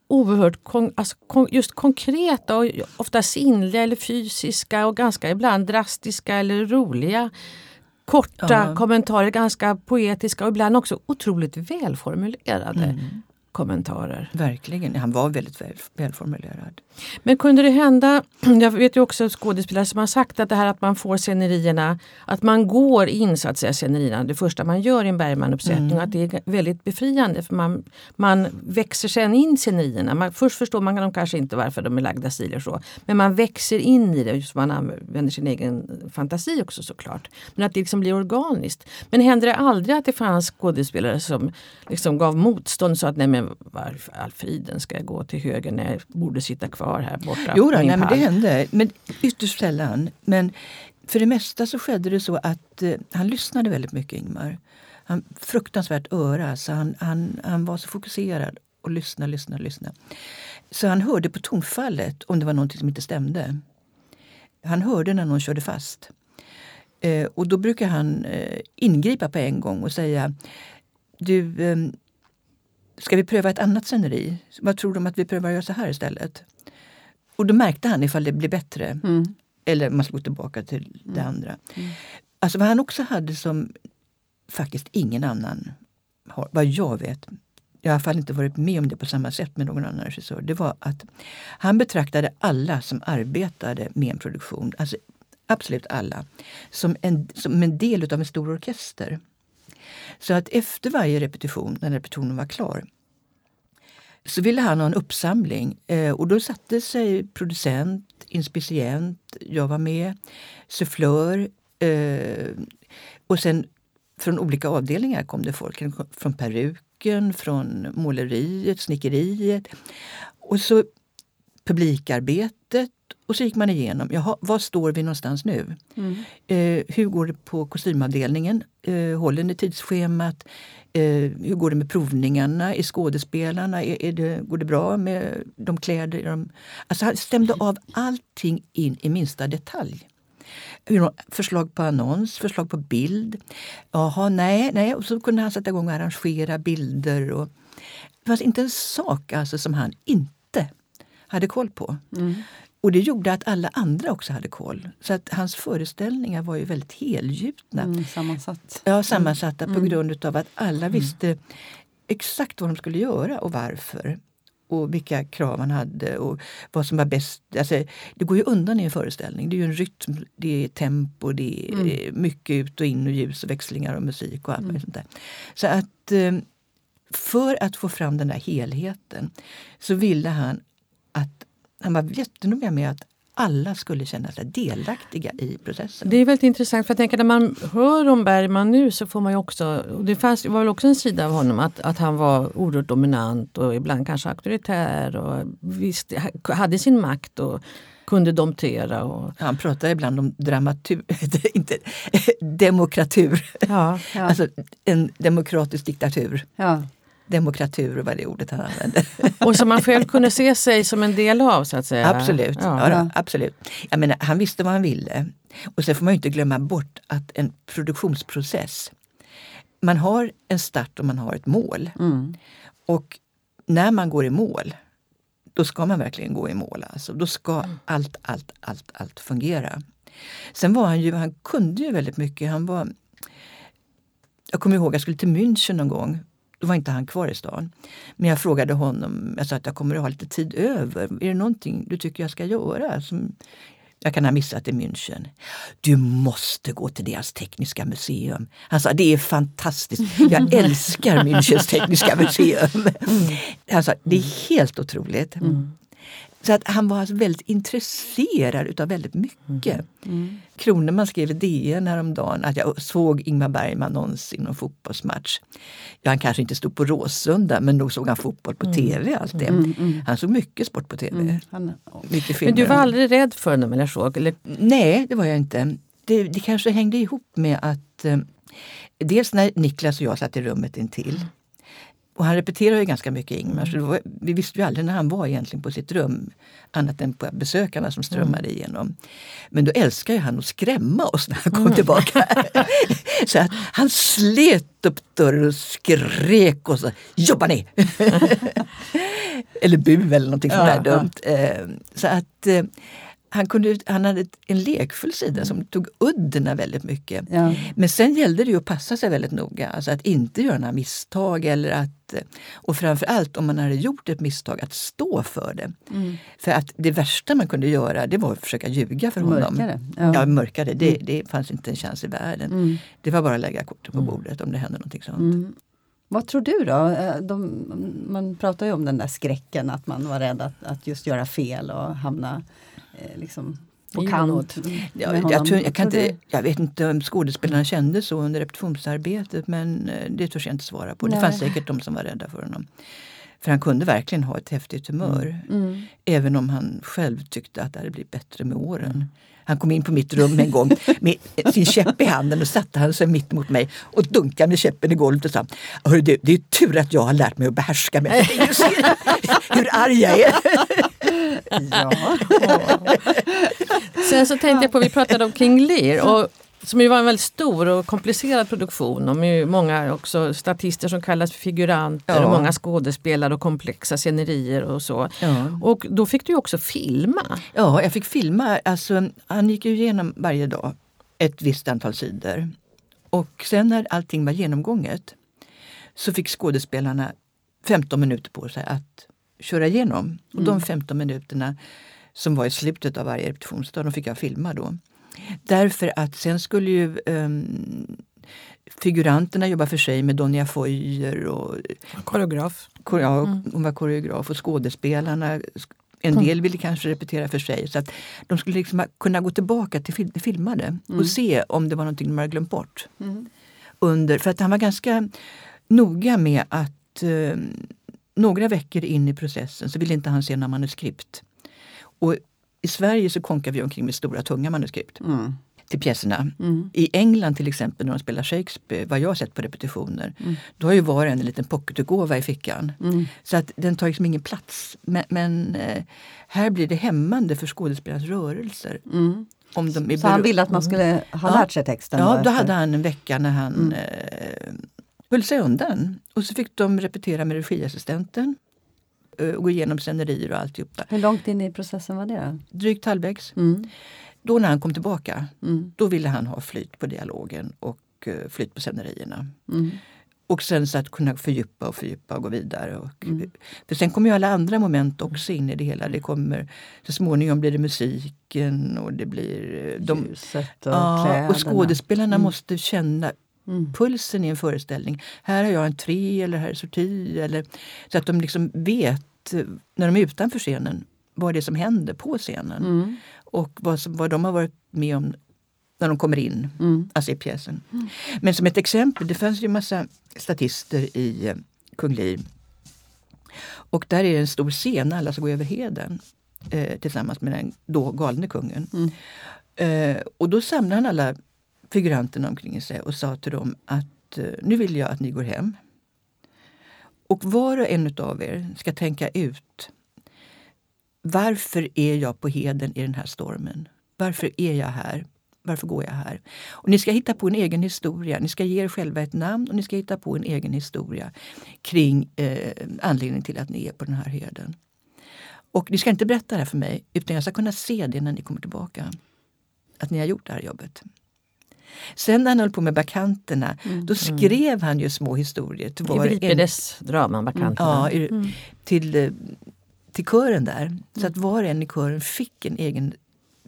oerhört kon, alltså, kon, just konkreta och ofta sinnliga eller fysiska och ganska ibland drastiska eller roliga korta Ja. kommentarer, ganska poetiska och ibland också otroligt välformulerade kommentarer. Verkligen, han var väldigt väl, välformulerad. Men kunde det hända, jag vet ju också skådespelare som har sagt att det här att man får scenerierna, att man går in så att säga scenerierna, det första man gör i en Bergman-uppsättning, Mm. att det är väldigt befriande för man, man växer sen in scenerierna. Man, först förstår man dem kanske inte varför de är lagda stilar så, men man växer in i det, just man använder sin egen fantasi också såklart. Men att det liksom blir organiskt. Men hände det aldrig att det fanns skådespelare som liksom gav motstånd så att nej men varför Alfriden ska jag gå till höger när jag borde sitta kvar här borta Jo, då, nej, men det hände, men ytterst sällan. Men för det mesta så skedde det så att eh, han lyssnade väldigt mycket, Ingmar. Han fruktansvärt öra, så han, han, han var så fokuserad och lyssnade, lyssnade, lyssnade. Så han hörde på tonfallet om det var någonting som inte stämde. Han hörde när någon körde fast. Eh, och då brukar han eh, ingripa på en gång och säga Du, eh, ska vi pröva ett annat sceneri? Vad tror du om att vi prövar att göra så här istället? Och då märkte han ifall det blev bättre. Eller man gå tillbaka till det andra. Alltså vad han också hade som faktiskt ingen annan har, vad jag vet, jag har i alla fall inte varit med om det på samma sätt med någon annan regissör. Det var att han betraktade alla som arbetade med en produktion, alltså absolut alla, som en, som en del av en stor orkester. Så att efter varje repetition, när repetitionen var klar, så ville han ha en uppsamling eh, och då satte sig producent, inspicient, jag var med, sufflör eh, och sen från olika avdelningar kom det folk. Från peruken, från måleriet, snickeriet. Och så publikarbetet och så gick man igenom, jaha, var står vi någonstans nu? Eh, hur går det på kostymavdelningen? Eh, håller ni tidsschemat? Eh, hur går det med provningarna? Är skådespelarna? Är, är det, går det bra med de kläder? De, alltså han stämde av allting in i minsta detalj. Förslag på annons, förslag på bild. Jaha, nej, nej. Och så kunde han sätta igång och arrangera bilder. Och, det fanns inte en sak alltså som han inte hade koll på. Och det gjorde att alla andra också hade koll. Så att hans föreställningar var ju väldigt helgjutna. Mm, sammansatt. Ja, sammansatta på grund av att alla visste exakt vad de skulle göra och varför. Och vilka krav han hade och vad som var bäst. Alltså, det går ju undan i en föreställning. Det är ju en rytm, det är tempo, det är mycket ut och in och ljus och växlingar och musik och allt möjligt sånt där. Så att eh, för att få fram den där helheten så ville han att han var jättenoga med att alla skulle känna sig delaktiga i processen. Det är väldigt intressant för jag tänker när man hör om Bergman nu så får man ju också, det fanns, det var väl också en sida av honom att, att han var oerhört dominant och ibland kanske auktoritär och visst, hade sin makt och kunde domptera. Och, Han pratar ibland om dramatur, inte demokratur. ja. Ja. Alltså en demokratisk diktatur. Ja. Demokratur var det ordet han använde. och som man själv kunde se sig som en del av så att säga. absolut. Ja. Ja. absolut. Jag menar, han visste vad han ville. Och sen får man inte glömma bort att en produktionsprocess, man har en start och man har ett mål. Och när man går i mål, då ska man verkligen gå i mål. Alltså. Då ska allt, allt, allt, allt fungera. Sen var han ju, han kunde ju väldigt mycket. Han var, jag kommer ihåg, jag skulle till München någon gång. Då var inte han kvar i stan. Men jag frågade honom, jag sa att jag kommer att ha lite tid över. Är det någonting du tycker jag ska göra? Som jag kan ha missat i München. Du måste gå till deras tekniska museum. Han sa, det är fantastiskt. Jag älskar Münchens tekniska museum. Han sa, det är helt otroligt. Mm. Så att han var alltså väldigt intresserad utav väldigt mycket. Mm. Kroneman skrev i DN häromdagen att jag såg Ingmar Bergman någonsin någon fotbollsmatch. Ja, han kanske inte stod på Råsunda men nog såg han fotboll på mm. tv alltid. Mm, mm. Han såg mycket sport på tv. Mm. Han, mycket filmer. Men du var aldrig rädd för honom eller så? Eller? Nej, det var jag inte. Det, det kanske hängde ihop med att eh, dels när Niklas och jag satt i rummet intill och han repeterar ju ganska mycket Ingmar, så var, vi visste ju aldrig när han var egentligen på sitt rum. Annat än på besökarna som strömmade mm. igenom. Men då älskar ju han att skrämma oss när han kom mm. tillbaka. så att han slet upp dörren och skrek och så jobba ni! eller bu eller någonting sånt där dumt. Eh, så att eh, han, kunde, han hade en lekfull sida som tog udden väldigt mycket. Ja. Men sen gällde det ju att passa sig väldigt noga, alltså att inte göra några misstag eller att och framförallt om man hade gjort ett misstag, att stå för det. Mm. För att det värsta man kunde göra det var att försöka ljuga för honom. Mörkare. Ja, ja mörkare. Det, mm. det fanns inte en chans i världen. Mm. Det var bara att lägga korten på mm. bordet om det hände någonting sånt. Mm. Vad tror du då? Eh, de, man pratar ju om den där skräcken att man var rädd att, att just göra fel och hamna liksom på kant. Ja, jag, tror, jag, kan inte, jag vet inte om skådespelarna kände så under repetitionsarbetet men eh, det törs jag inte svara på. Nej. Det fanns säkert de som var rädda för honom. För han kunde verkligen ha ett häftigt humör. Mm. mm. Även om han själv tyckte att det hade blivit bättre med åren. Mm. Han kom in på mitt rum en gång med sin käpp i handen och satte han sig mitt mot mig och dunkade med käppen i golvet och sa Hörru du, det är tur att jag har lärt mig att behärska mig. Hur arg jag är. Ja. Sen så tänkte jag på, vi pratade om King Lear och som ju var en väldigt stor och komplicerad produktion och med många också statister som kallas för figuranter ja. och många skådespelare och komplexa scenerier och så. Ja. Och då fick du också filma. Ja, jag fick filma. Alltså, han gick ju igenom varje dag ett visst antal sidor. Och sen när allting var genomgånget så fick skådespelarna 15 minuter på sig att köra igenom. Och de 15 mm. minuterna som var i slutet av varje repetitionsdag, de fick jag filma då. Därför att sen skulle ju um, figuranterna jobba för sig med Donja Foyer och koreograf. Ja, mm. hon var koreograf och skådespelarna en mm. del ville kanske repetera för sig. Så att de skulle liksom kunna gå tillbaka till det filmade mm. och se om det var någonting de hade glömt bort. Mm. Under, för att han var ganska noga med att eh, några veckor in i processen så ville inte han se några manuskript. Och i Sverige så konkar vi omkring med stora tunga manuskript. Mm till pjäserna. Mm. I England till exempel när de spelar Shakespeare, vad jag har sett på repetitioner, mm. då har ju var en en liten pocketutgåva i fickan. Mm. Så att den tar liksom ingen plats. Men, men eh, här blir det hämmande för skådespelarnas rörelser. Mm. Om de så han ville att man skulle ha lärt sig texten? Ja, då hade han en vecka när han mm. eh, höll sig undan. Och så fick de repetera med regiassistenten eh, och gå igenom scenerier och alltihopa. Hur långt in i processen var det? Drygt halvvägs. Mm. Då när han kom tillbaka, mm. då ville han ha flyt på dialogen och uh, flyt på scenerierna. Mm. Och sen så att kunna fördjupa och fördjupa och gå vidare. Och, mm. För sen kommer ju alla andra moment också in i det hela. Det kommer, så småningom blir det musiken och det blir... Eh, de, Ljuset och ja, Och skådespelarna mm. måste känna mm. pulsen i en föreställning. Här har jag en tre eller här är sorti. Eller, så att de liksom vet, när de är utanför scenen, vad det är som händer på scenen. Mm. Och vad, som, vad de har varit med om när de kommer in, mm. alltså i pjäsen. Mm. Men som ett exempel, det fanns ju massa statister i eh, Kung Liv. Och där är det en stor scen, alla ska gå över heden eh, tillsammans med den då galne kungen. Mm. Eh, och då samlade han alla figuranterna omkring sig och sa till dem att eh, nu vill jag att ni går hem. Och var och en av er ska tänka ut varför är jag på heden i den här stormen? Varför är jag här? Varför går jag här? Och ni ska hitta på en egen historia. Ni ska ge er själva ett namn och ni ska hitta på en egen historia kring eh, anledningen till att ni är på den här heden. Och ni ska inte berätta det här för mig, utan jag ska kunna se det när ni kommer tillbaka. att ni har gjort det här jobbet. Sen när han höll på med Bakanterna, då skrev han ju små historier till var och en. Euripides draman Bakanterna. Ja, i- till, eh, till kören där. Så att var och en i kören fick en egen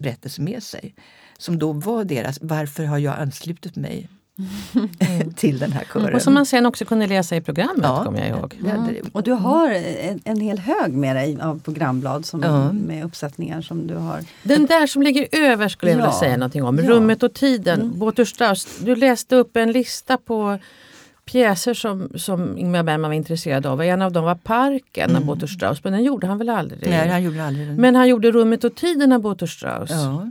berättelse med sig. Som då var deras, varför har jag anslutit mig till den här kören? Och som man sen också kunde läsa i programmet Ja. kommer jag ihåg. Ja, det- Och du har en, en hel hög med dig av programblad som, Ja. med uppsättningar som du har. Den där som ligger över skulle jag Ja. vilja säga någonting om. Ja. Rummet och tiden, mm. Strauss. Du läste upp en lista på pjäser som, som Ingmar Bergman var intresserad av. En av dem var Parken av Botor Strauss, men den gjorde han väl aldrig? Nej, han gjorde aldrig den. Men han gjorde Rummet och tiden av Botor Strauss. ja.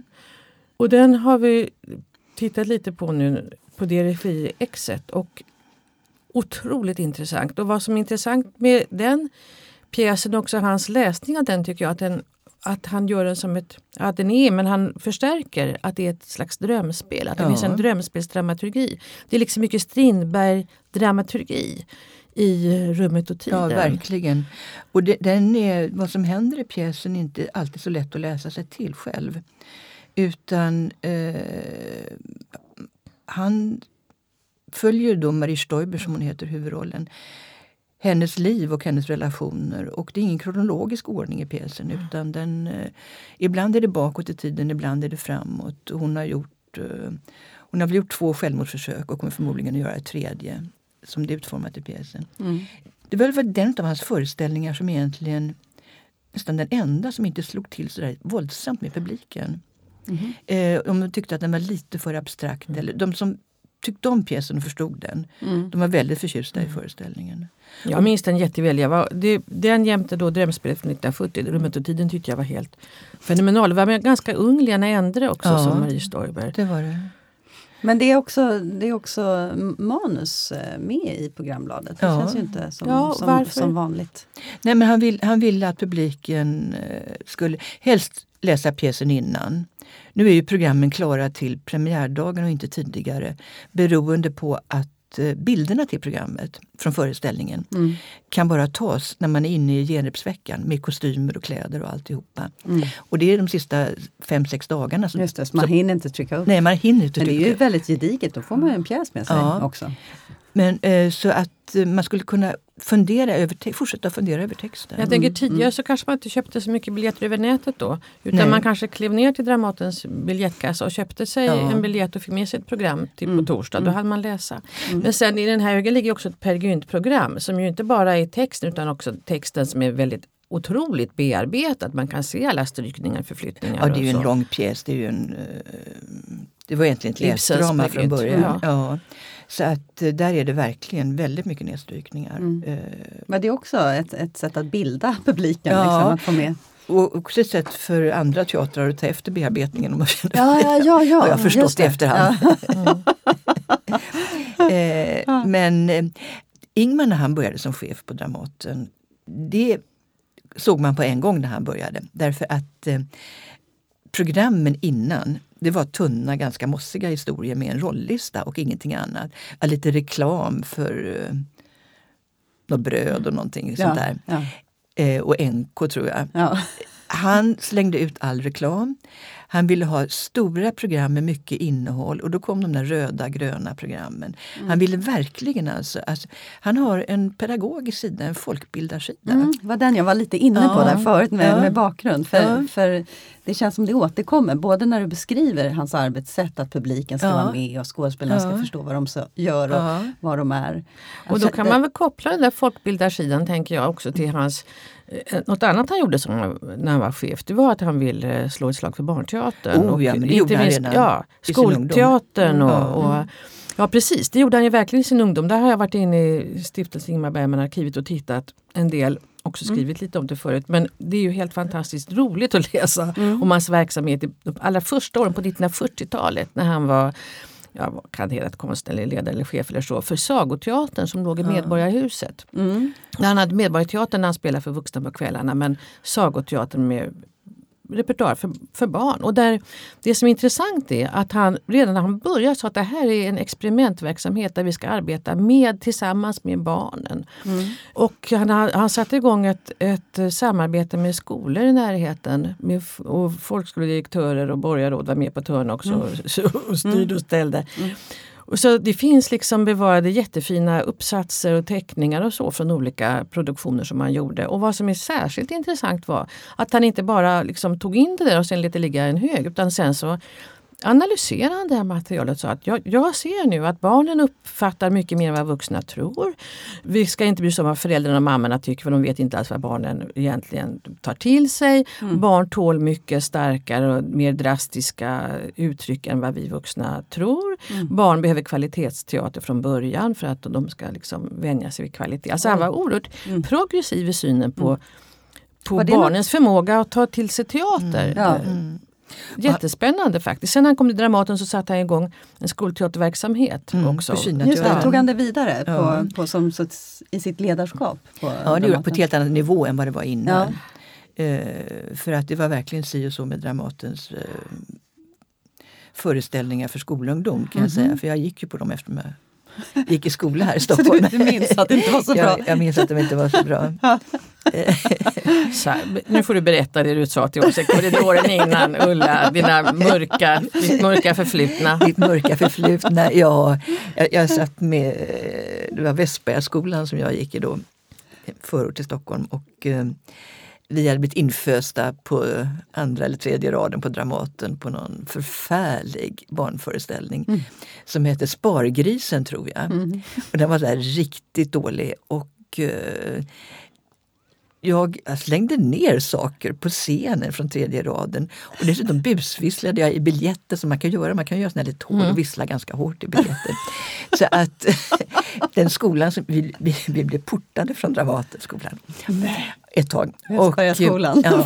Och den har vi tittat lite på nu på DRFI-exet och otroligt intressant. Och vad som är intressant med den pjäsen och också hans läsning av den tycker jag att, den, att han gör den som ett, att den är, men han förstärker att det är ett slags drömspel. Att det Ja. finns en drömspelsdramaturgi. Det är liksom mycket Strindberg-dramaturgi i rummet och tiden. ja, verkligen. Och det, den är, vad som händer i pjäsen är inte alltid så lätt att läsa sig till själv. Utan eh, han följer då Marie Stoiber, som hon heter, huvudrollen. Hennes liv och hennes relationer. Och det är ingen kronologisk ordning i pjäsen. Utan den, eh, ibland är det bakåt i tiden, ibland är det framåt. Hon har gjort, eh, hon har väl gjort två självmordsförsök och kommer förmodligen att göra ett tredje. Som det är utformat i pjäsen. Det var väl den av hans föreställningar som egentligen nästan den enda som inte slog till så där våldsamt med publiken. Eh, de tyckte att den var lite för abstrakt. Eller, de som tyckte om pjäsen och förstod den, de var väldigt förtjusta i föreställningen. Jag minns den jätteväl. Jag var, det, den jämte då Drömspelet från 1940, Rummet och tiden tyckte jag var helt fenomenal. Det var med ganska ung Lena Endre också Ja. som Marie Stoiber. Det var det. Men det är också, det är också manus eh, med i programbladet. Det Ja. känns ju inte som, Ja, som, som vanligt. Nej, men han, vill, han ville att publiken eh, skulle helst läsa pjäsen innan. Nu är ju programmen klara till premiärdagen och inte tidigare beroende på att eh, bilderna till programmet från föreställningen Mm. kan bara tas när man är inne i genrepsveckan med kostymer och kläder och alltihopa. Mm. Och det är de sista fem, sex dagarna. Som, Just det, så man så- hinner inte trycka upp. Nej, man hinner inte Men det är ju trycka. väldigt gediget, då får man ju en pjäs med sig Ja. också. Men eh, så att eh, man skulle kunna fundera över fortsätta fundera över texten. Jag tänker tidigare så kanske man inte köpte så mycket biljetter över nätet då. Utan Nej. man kanske klev ner till Dramatens biljettkassa och köpte sig Ja. en biljett och fick med sig ett program till Mm. på torsdag. Då hade man läsa. Men sen i den här högen ligger också ett Per Gynt-program som ju inte bara är texten utan också texten som är väldigt otroligt bearbetad. Man kan se alla strykningar, förflyttningar Ja, det är ju en lång pjäs. Det, är ju en, eh, det var egentligen ett läsdrama från början. ja. Ja. Så att eh, där är det verkligen väldigt mycket nedstrykningar. Mm. Eh, Men det är också ett, ett sätt att bilda publiken. Ja. Liksom, att få med. och också ett sätt för andra teatrar att ta efter bearbetningen om man känner Ja, ja, ja, ja. har jag förstått i efterhand. eh, men eh, Ingmar när han började som chef på Dramaten, det såg man på en gång när han började. Därför att eh, programmen innan, det var tunna, ganska mossiga historier med en rollista och ingenting annat. Lite reklam för eh, något bröd och någonting Ja, sånt där. ja, Eh, och NK tror jag. ja. Han slängde ut all reklam. Han ville ha stora program med mycket innehåll och då kom de där röda, gröna programmen. Han ville verkligen alltså, alltså, han har en pedagogisk sida, en folkbildarsida. Mm, var den jag var lite inne på Ja. där förut med, Ja. med bakgrund. För, Ja. för det känns som det återkommer, både när du beskriver hans arbetssätt, att publiken ska Ja. vara med och skådespelarna ska förstå vad de så, gör och Ja. vad de är. Och då Alltså, kan det- man väl koppla den där folkbildarsidan tänker jag också till hans eh, något annat han gjorde som, han- när han var chef, det var att han ville eh, slå ett slag för barnteatern. Oh, och ja, det gjorde han redan ja. Skolteatern och, Ja. och Ja precis, det gjorde han ju verkligen i sin ungdom. Där har jag varit inne i stiftelsen Ingmar Bergman-arkivet och tittat en del. Också skrivit lite om det förut. Men det är ju helt fantastiskt roligt att läsa om hans verksamhet i de allra första åren på 1940-talet när han var ja, vad kan heta, konstnärlig ledare eller chef eller så, för Sagoteatern som låg i Medborgarhuset. Mm. Han hade Medborgarteatern när han spelade för vuxna på kvällarna men Sagoteatern med repertoar för, för barn. Och där, det som är intressant är att han redan när han började sa att det här är en experimentverksamhet där vi ska arbeta med tillsammans med barnen. Mm. Och han, han satte igång ett, ett samarbete med skolor i närheten. Med, och folkskoledirektörer och borgarråd var med på törn också mm. och, styrde och ställde. Mm. Och så det finns liksom bevarade jättefina uppsatser och teckningar och så från olika produktioner som han gjorde. Och vad som är särskilt intressant var att han inte bara liksom tog in det där och sen lät det ligga i en hög utan sen så analyserade det här materialet och sa att jag, jag, ser nu att barnen uppfattar mycket mer än vad vuxna tror. Vi ska inte bry oss om vad föräldrarna och mammorna tycker för de vet inte alls vad barnen egentligen tar till sig. Mm. Barn tål mycket starkare och mer drastiska uttryck än vad vi vuxna tror. Mm. Barn behöver kvalitetsteater från början för att de ska liksom vänja sig vid kvalitet. Alltså han var oerhört mm. progressiv i synen på mm. på barnens något? förmåga att ta till sig teater. Mm. Ja. Mm. Jättespännande faktiskt. Sen när han kom till Dramaten så satte han igång en skolteaterverksamhet mm, också. Just det, tog han det vidare ja. på, på, som, så, i sitt ledarskap? På ja, det gjorde på ett helt annat nivå än vad det var innan. Ja. Eh, för att det var verkligen si och så med Dramatens eh, föreställningar för skolungdom kan mm -hmm. jag säga. Mhm. För jag gick ju på dem efter jag gick i skola här i Stockholm. Så du, du minns att det inte var så bra? jag, jag minns att de inte var så bra. så här, nu får du berätta det du sa till oss i korridoren innan Ulla, dina mörka, ditt mörka förflutna. Ditt mörka förflutna, ja. Jag, jag satt med, det var Västbergaskolan som jag gick i då, förort till Stockholm. Och, eh, vi hade blivit infösta på andra eller tredje raden på Dramaten på någon förfärlig barnföreställning mm. som hette Spargrisen tror jag. Mm. Och den var där riktigt dålig och eh, jag slängde ner saker på scenen från tredje raden. Och dessutom busvisslade jag i biljetter som man kan göra. Man kan göra såna lite hål och mm. vissla ganska hårt i biljetter. Så att den skolan, som, vi, vi, vi blev portade från Dramatenskolan ett tag. Och, ja,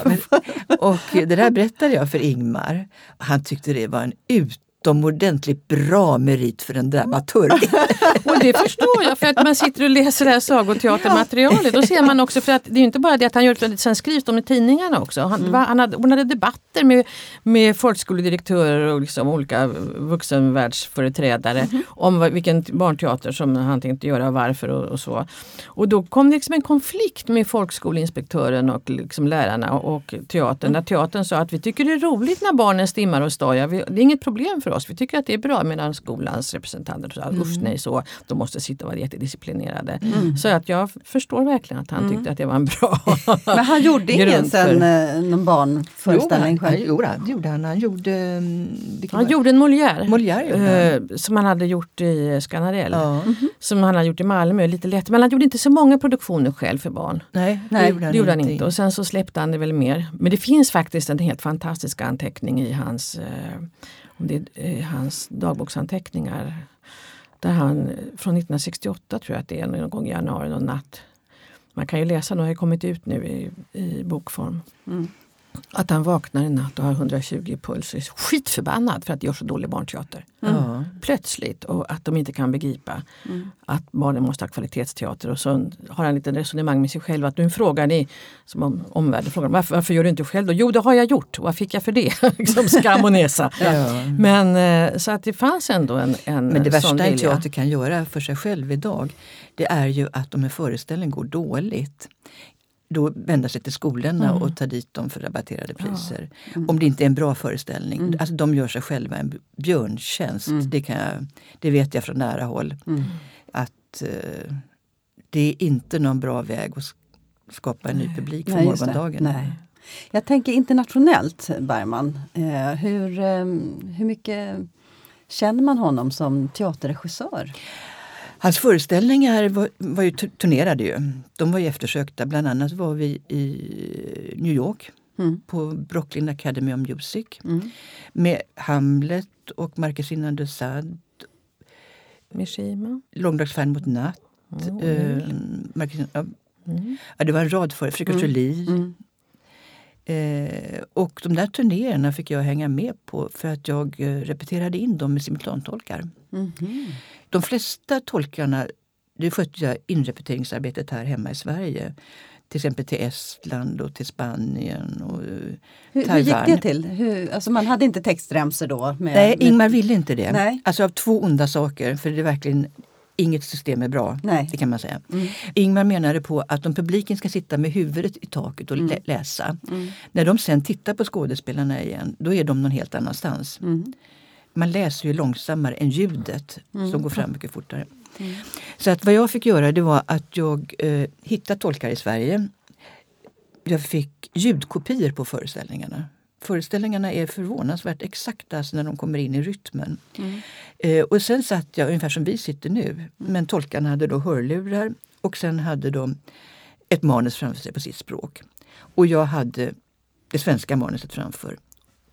och det där berättade jag för Ingmar. Han tyckte det var en ut utomordentligt bra merit för en dramaturg. och det förstår jag, för att man sitter och läser det här sagoteatermaterialet. Då ser man också, för att det är inte bara det att han gör det, sen skrivs de i tidningarna också. Han, mm. han hade, hon hade debatter med, med folkskoledirektörer och liksom olika vuxenvärldsföreträdare mm. om vilken barnteater som han tänkte göra och varför och, och, så. Och då kom det liksom en konflikt med folkskoleinspektören och liksom lärarna och teatern. Mm. Där teatern sa att vi tycker det är roligt när barnen stimmar och stojar. Det är inget problem för oss. Vi tycker att det är bra medan skolans representanter sa mm. usch nej så, de måste sitta och vara jättedisciplinerade. Mm. Så att jag förstår verkligen att han mm. tyckte att det var en bra Men han gjorde ingen sen eh, någon barnföreställning själv? Jo, han, gjorde han. Han gjorde, mm, han gjorde en Molière. Molière eh, som han hade gjort i Skanarell. Ja. Mm -hmm. Som han hade gjort i Malmö, lite lätt. Men han gjorde inte så många produktioner själv för barn. Nej, det gjorde han, det gjorde han inte. Och sen så släppte han det väl mer. Men det finns faktiskt en helt fantastisk anteckning i hans eh, det är hans dagboksanteckningar. Där han, från 1968 tror jag att det är, någon gång i januari, någon natt. Man kan ju läsa, de har kommit ut nu i, i bokform. Mm. Att han vaknar en natt och har 120 i puls och är skitförbannad för att det görs så dålig barnteater. Mm. Plötsligt och att de inte kan begripa mm. att barnen måste ha kvalitetsteater. Och så har han lite resonemang med sig själv. Att nu frågar ni, som om omvärlden frågar varför, varför gör du inte själv då? Jo det har jag gjort, vad fick jag för det? liksom skam och näsa. ja. Men eh, så att det fanns ändå en, en Men det värsta en teater kan göra för sig själv idag det är ju att om en föreställning går dåligt då vända sig till skolorna mm. och ta dit dem för rabatterade priser. Ja. Mm. Om det inte är en bra föreställning. Mm. Alltså, de gör sig själva en björntjänst. Mm. Det, kan jag, det vet jag från nära håll. Mm. Att eh, det är inte någon bra väg att skapa en ny publik för Nej, morgondagen. Nej. Jag tänker internationellt, Bergman. Eh, hur, eh, hur mycket känner man honom som teaterregissör? Hans föreställningar var, var ju turnerade ju. De var ju eftersökta. Bland annat var vi i New York mm. på Brooklyn Academy of Music mm. med Hamlet och Marquesina de Sade. Mishima. Långdagsfärd mot natt. Oh, eh, Marquesina, ja. Mm. ja. det var en rad för Fröken mm. Julie. Eh, och de där turnéerna fick jag hänga med på för att jag eh, repeterade in dem med simultantolkar. Mm De flesta tolkarna, det skötte jag inrepeteringsarbetet här hemma i Sverige. Till exempel till Estland och till Spanien och eh, Hur, hur Taiwan. gick det till? Hur, alltså man hade inte textremsor då? Med, Nej, Ingmar ville inte det. Nej. Alltså av två onda saker, för det är verkligen inget system är bra. Nej. Det kan man säga. Mm. Ingmar menade på att om publiken ska sitta med huvudet i taket och Mm. lä- läsa. När de sen tittar på skådespelarna igen, då är de någon helt annanstans. Mm. Man läser ju långsammare än ljudet Mm. som går fram mycket fortare. Så att vad jag fick göra det var att jag eh, hittade tolkar i Sverige. Jag fick ljudkopior på föreställningarna. Föreställningarna är förvånansvärt exakta alltså när de kommer in i rytmen. Mm. Eh, och sen satt jag ungefär som vi sitter nu. Men tolkarna hade då hörlurar och sen hade de ett manus framför sig på sitt språk. Och jag hade det svenska manuset framför.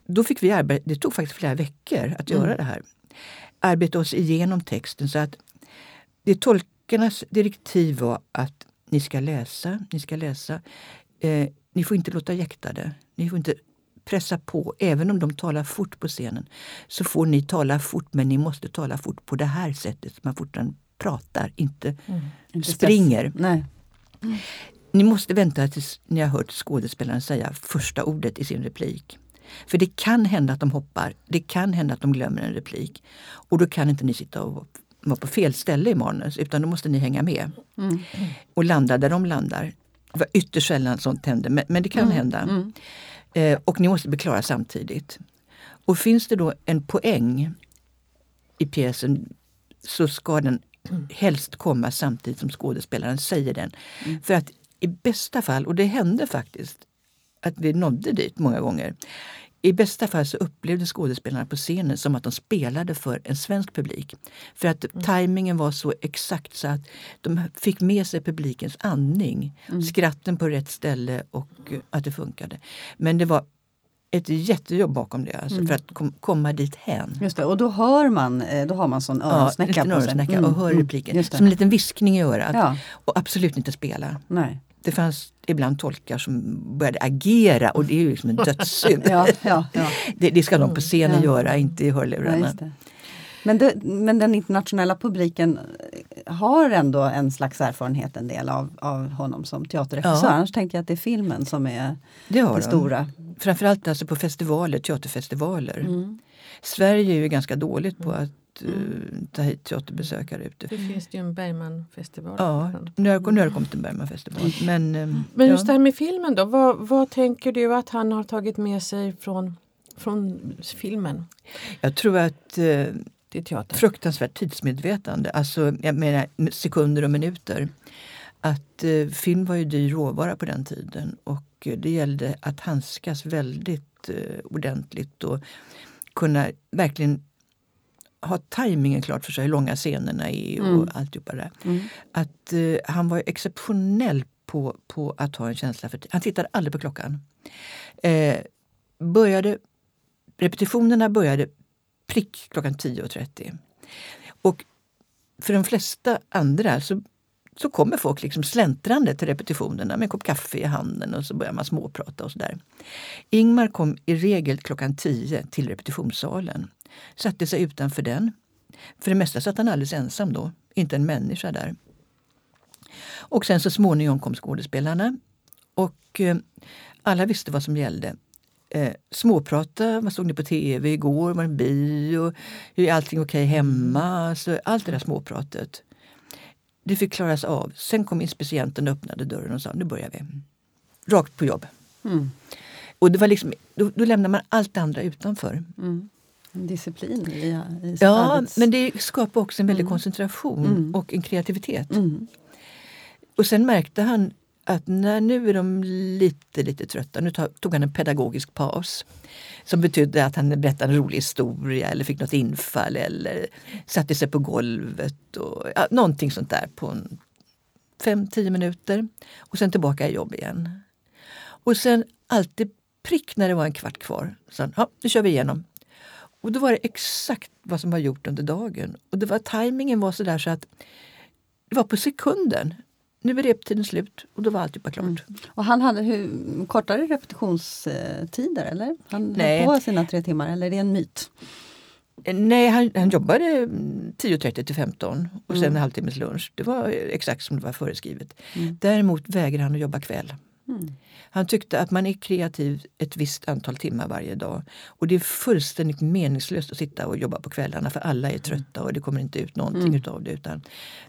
Då fick vi arbeta, det tog faktiskt flera veckor att göra det här. Arbeta oss igenom texten så att det tolkarnas direktiv var att ni ska läsa, ni ska läsa. Eh, ni får inte låta jäktade. Ni får inte pressa på. Även om de talar fort på scenen så får ni tala fort men ni måste tala fort på det här sättet. Man fortfarande pratar, inte Inte springer. Nej. Ni måste vänta tills ni har hört skådespelaren säga första ordet i sin replik. För det kan hända att de hoppar, det kan hända att de glömmer en replik. Och då kan inte ni sitta och vara på fel ställe i manus utan då måste ni hänga med. Mm. Och landa där de landar. Det var ytterst sällan sånt händer men, men det kan hända. Mm. Eh, och ni måste bli klara samtidigt. Och finns det då en poäng i pjäsen så ska den helst komma samtidigt som skådespelaren säger den. För att i bästa fall, och det hände faktiskt att vi nådde dit många gånger. I bästa fall så upplevde skådespelarna på scenen som att de spelade för en svensk publik. För att tajmingen var så exakt så att de fick med sig publikens andning. Skratten på rätt ställe och eh, att det funkade. Men det var ett jättejobb bakom det alltså, för att kom, komma dit hän. Just det, och då hör man, eh, då har man sån Ja, en öronsnäcka liten på sig. Mm, och hör mm, repliken. just det. Som en liten viskning i örat. Ja, Och absolut inte spela. nej. Det fanns ibland tolkar som började agera och det är ju liksom en dödssynd. Ja, ja, ja. det, det ska de på scenen Ja. göra, inte i hörlurarna. Men, det, men den internationella publiken har ändå en slags erfarenhet en del av, av honom som teaterregissör. Ja. Annars tänker jag att det är filmen som är det det de. stora. Framförallt alltså på festivaler, teaterfestivaler. Mm. Sverige är ju ganska dåligt på att eh, ta hit teaterbesökare Det utifrån. finns ju en Bergmanfestival. Ja, nu har, nu har det kommit en Bergmanfestival. Men, eh, Men ja. just det här med filmen då. Vad, vad tänker du att han har tagit med sig från, från filmen Jag tror att eh, till teatern? fruktansvärt tidsmedvetande. Alltså, jag menar sekunder och minuter. Att eh, film var ju dyr råvara på den tiden och eh, det gällde att handskas väldigt eh, ordentligt och kunna verkligen ha tajmingen klart för sig, hur långa scenerna är och Mm. alltihopa det. Mm. Att eh, han var exceptionell på, på att ha en känsla för. Han tittade aldrig på klockan. Eh, började, repetitionerna började prick klockan 10.30. Och för de flesta andra så, så kommer folk liksom släntrande till repetitionerna med en kopp kaffe i handen och så börjar man småprata och sådär. Ingmar kom i regel klockan 10 till repetitionssalen. Satte sig utanför den. För det mesta satt han alldeles ensam då, inte en människa där. Och sen så småningom kom skådespelarna och eh, alla visste vad som gällde. Eh, småprata, vad såg ni på tv igår, var det bio, är allting okej hemma? Så allt det där småpratet. Det fick klaras av. Sen kom inspicienten och öppnade dörren och sa nu börjar vi. Rakt på jobb. Mm. Och det var liksom, då, då lämnar man allt det andra utanför. Mm. Disciplin i, i Ja, arbets- men det skapar också en väldig Mm. koncentration Mm. och en kreativitet. Mm. Och sen märkte han att när nu är de lite, lite trötta, nu tog han en pedagogisk paus. Som betydde att han berättade en rolig historia eller fick något infall eller satte sig på golvet. Och, ja, någonting sånt där på en fem, tio minuter. Och sen tillbaka i jobb igen. Och sen alltid prick när det var en kvart kvar. Så, ja, nu kör vi igenom. Och då var det exakt vad som var gjort under dagen. Och det var, tajmingen var sådär så att det var på sekunden. Nu är reptiden slut och då var alltihopa klart. Mm. Och han hade hur, kortare repetitionstider eller? Han Nej. höll på sina tre timmar eller är det en myt? Eh, Nej, han, han jobbade mm, 10.30 till 15 och sen Mm. en halvtimmes lunch. Det var exakt som det var föreskrivet. Mm. Däremot vägrade han att jobba kväll. Han tyckte att man är kreativ ett visst antal timmar varje dag. Och det är fullständigt meningslöst att sitta och jobba på kvällarna för alla är trötta och det kommer inte ut någonting mm. utav det. Utan,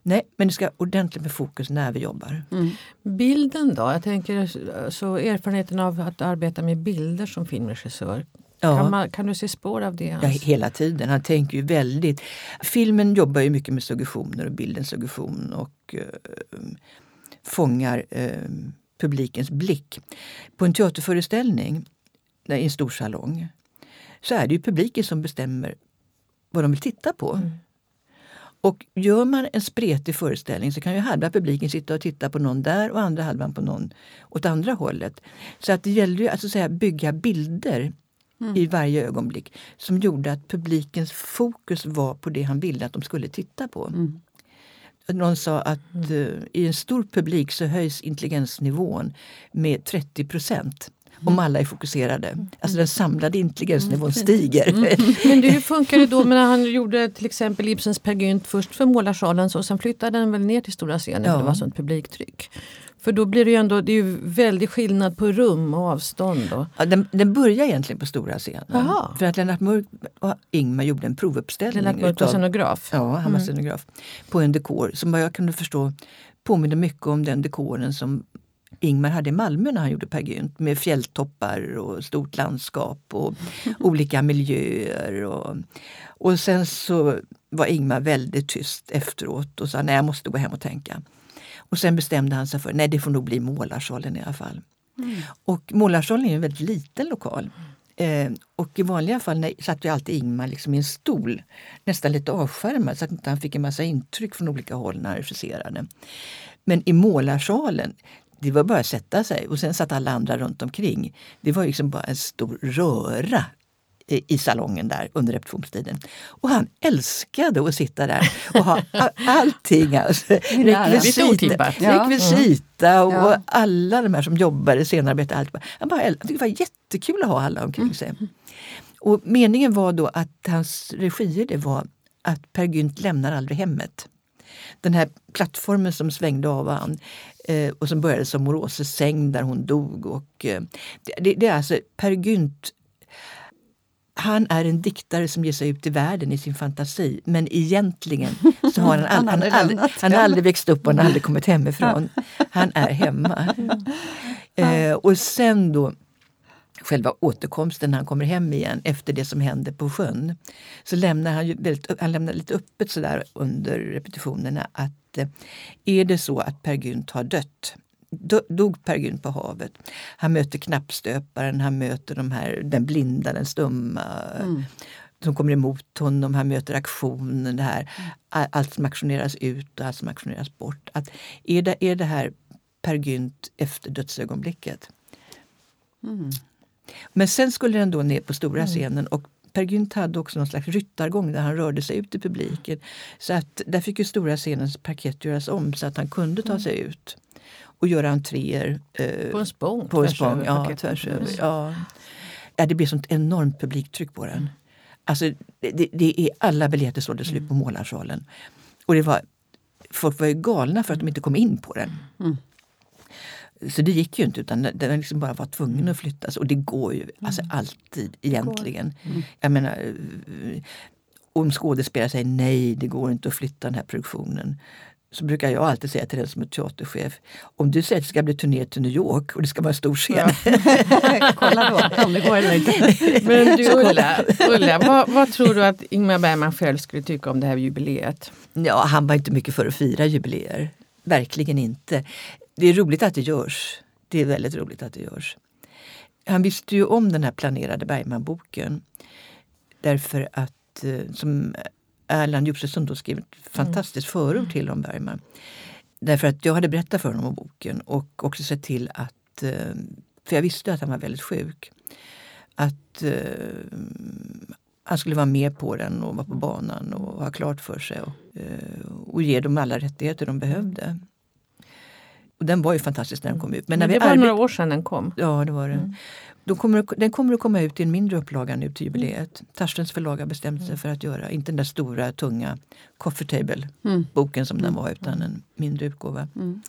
nej, men det ska ordentligt med fokus när vi jobbar. Mm. Bilden då? Jag tänker så erfarenheten av att arbeta med bilder som filmregissör. Ja. Kan, man, kan, du se spår av det? Ja, hela tiden. Han tänker ju väldigt... Filmen jobbar ju mycket med suggestioner och bildens suggestion och uh, fångar uh, publikens blick. På en teaterföreställning i en stor salong så är det ju publiken som bestämmer vad de vill titta på. Mm. Och gör man en spretig föreställning så kan ju halva publiken sitta och titta på någon där och andra halvan på någon åt andra hållet. Så att det gäller ju att, att säga, bygga bilder mm. i varje ögonblick som gjorde att publikens fokus var på det han ville att de skulle titta på. Mm. Någon sa att mm. uh, i en stor publik så höjs intelligensnivån med 30 procent om mm. alla är fokuserade. Mm. Alltså den samlade intelligensnivån stiger. Mm. Men hur funkar det då när han gjorde till exempel Ibsens Per Gynt först för Målarsalen och sen flyttade den väl ner till stora scenen ja. för det var sånt publiktryck. För då blir det ju ändå det är ju väldig skillnad på rum och avstånd. Och... Ja, den, den börjar egentligen på stora scenen. Aha. För att Lennart Mörk och Ingmar gjorde en provuppställning. Lennart Mörk var scenograf? Ja, han var mm. scenograf. På en dekor som vad jag kunde förstå påminner mycket om den dekoren som Ingmar hade i Malmö när han gjorde Per Gynt med fjälltoppar och stort landskap och olika miljöer. Och, och sen så var Ingmar väldigt tyst efteråt och sa nej jag måste gå hem och tänka. Och sen bestämde han sig för nej det får nog bli Målarsalen i alla fall. Mm. Och Målarsalen är en väldigt liten lokal. Eh, och i vanliga fall nej, satt ju alltid Ingmar liksom i en stol, nästan lite avskärmad så att inte han fick en massa intryck från olika håll när han regisserade. Men i Målarsalen, det var bara att sätta sig och sen satt alla andra runt omkring. Det var liksom bara en stor röra i salongen där under repetitionstiden. Och han älskade att sitta där och ha allting. Alltså, rekvisita, rekvisita och, ja. alla de här som jobbade scenarbete. Allt. Han bara, det var jättekul att ha alla omkring sig. Mm. Och meningen var då att hans regier det var att Per Gynt lämnar aldrig hemmet. Den här plattformen som svängde av han eh, och som började som Moroses säng där hon dog. Och, eh, det, det, är alltså Per Gynt han är en diktare som ger sig ut i världen i sin fantasi. Men egentligen så har han, all, han, han, aldrig, han har aldrig växt upp och han har aldrig kommit hemifrån. Han är hemma. Eh, och sen då själva återkomsten när han kommer hem igen efter det som hände på sjön. Så lämnar han, ju väldigt, han lämnar lite öppet sådär under repetitionerna att eh, är det så att Per Gynt har dött dog Per Gynt på havet. Han möter knappstöparen, han möter de här, den blinda, den stumma. Mm. som kommer emot honom, han möter aktionen, det här, allt som aktioneras ut och allt som aktioneras bort. Att är, det, är det här Per Gynt efter dödsögonblicket? Mm. Men sen skulle den då ner på stora mm. scenen och Per Gynt hade också någon slags ryttargång där han rörde sig ut i publiken. Så att där fick ju stora scenens parkett göras om så att han kunde ta mm. sig ut och göra entréer. Eh, på en spång? På en spång, ja, tvärs över. Ja. ja, det blev sånt enormt publiktryck på den. Mm. Alltså, det, det är alla biljetter sålde slut på Målarsalen. Och det var, folk var ju galna för att de inte kom in på den. Mm. Så det gick ju inte utan den liksom bara var tvungen att flyttas och det går ju alltså mm. alltid egentligen. Mm. Jag menar, eh, om skådespelare säger nej, det går inte att flytta den här produktionen så brukar jag alltid säga till den som är teaterchef, om du säger att det ska bli turné till New York och det ska vara en stor scen. Ja. Kolla då om det går eller inte. Men du Ulla, Ulla vad, vad, tror du att Ingmar Bergman själv skulle tycka om det här jubileet? Ja, han var inte mycket för att fira jubileer. Verkligen inte. Det är roligt att det görs. Det är väldigt roligt att det görs. Han visste ju om den här planerade Bergman-boken. Därför att, eh, som Erland Josefsson då skrev ett fantastiskt mm. förord till om Bergman. Därför att jag hade berättat för honom om boken och också sett till att, eh, för jag visste att han var väldigt sjuk, att uh, han skulle vara med på den och vara på banan och ha klart för sig och, uh, och ge dem alla rättigheter de behövde. Och den var ju fantastisk när den kom ut. Men, när Men det var några år sedan den kom. Ja, det var det. Mm. De kommer, den kommer att komma ut i en mindre upplaga nu till jubileet. Tarstens förlag har bestämt sig mm. för att göra, inte den där stora tunga Coffee Table-boken mm. som den var utan en mindre utgåva. Mm.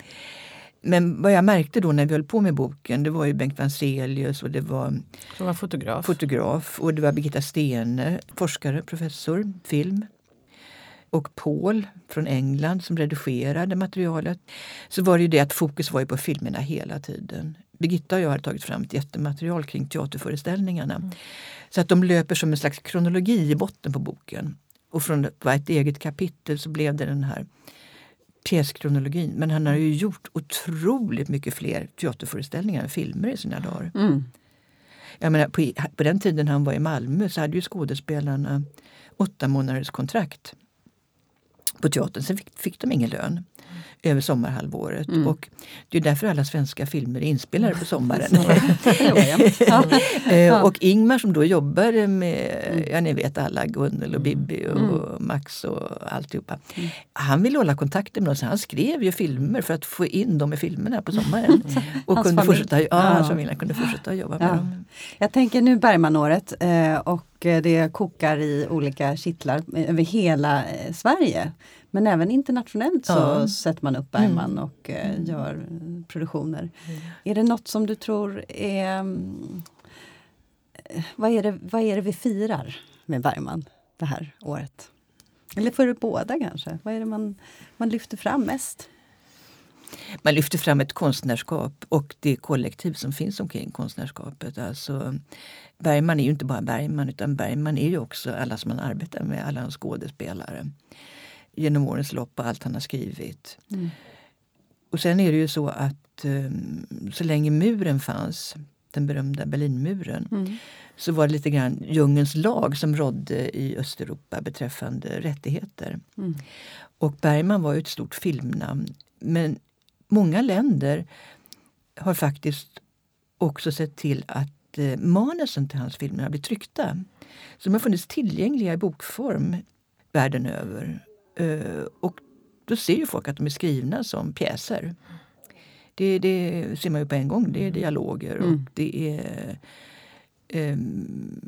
men vad jag märkte då när vi höll på med boken, det var ju Bengt Vanselius och det var, Som var fotograf. fotograf och det var Birgitta Stene, forskare, professor, film. Och Paul från England som redigerade materialet. Så var det ju det att fokus var ju på filmerna hela tiden. Birgitta och jag har tagit fram ett jättematerial kring teaterföreställningarna. Så att de löper som en slags kronologi i botten på boken. Och från ett eget kapitel så blev det den här pjäskronologin. Men han har ju gjort otroligt mycket fler teaterföreställningar än filmer i sina dagar. Mm. Jag menar, på, på den tiden han var i Malmö så hade ju skådespelarna åtta månaders kontrakt på teatern. Sen fick, fick de ingen lön över sommarhalvåret. Mm. Och det är därför alla svenska filmer är inspelade på sommaren. Jobbar. Eh, Och Ingmar som då jobbade med, ja ni vet alla, Gunnel och Bibi och Mm. Max och alltihopa. Han ville hålla kontakten med oss. Han skrev ju filmer för att få in dem i filmerna på sommaren. Och Hans kunde familj. fortsätta, ja, Ja. hans familj kunde fortsätta jobba med Ja. dem. Jag tänker nu Bergmanåret eh, och eh, det kokar i olika kittlar över hela Sverige. Men även internationellt så Ja. sätter man upp Bergman och eh, gör eh, produktioner. Är det något som du tror är... mm, eh, vad, är det, vad är det vi firar med Bergman det här året? Eller för båda kanske? Vad är det man, man lyfter fram mest? Man lyfter fram ett konstnärskap och det kollektiv som finns omkring konstnärskapet. Alltså, Bergman är ju inte bara Bergman utan Bergman är ju också alla som han arbetar med, alla hans skådespelare. Genom årens lopp och allt han har skrivit. Mm. Och sen är det ju så att eh, så länge muren fanns, den berömda Berlinmuren, Mm. så var det lite grann djungelns lag som rådde i Östeuropa beträffande rättigheter. Mm. Och Bergman var ju ett stort filmnamn. Men många länder har faktiskt också sett till att eh, manusen till hans filmer har blivit tryckta. Så de har funnits tillgängliga i bokform världen över. Eh, och då ser ju folk att de är skrivna som pjäser. Det, det ser man ju på en gång. Det är dialoger och Mm. det är ehm,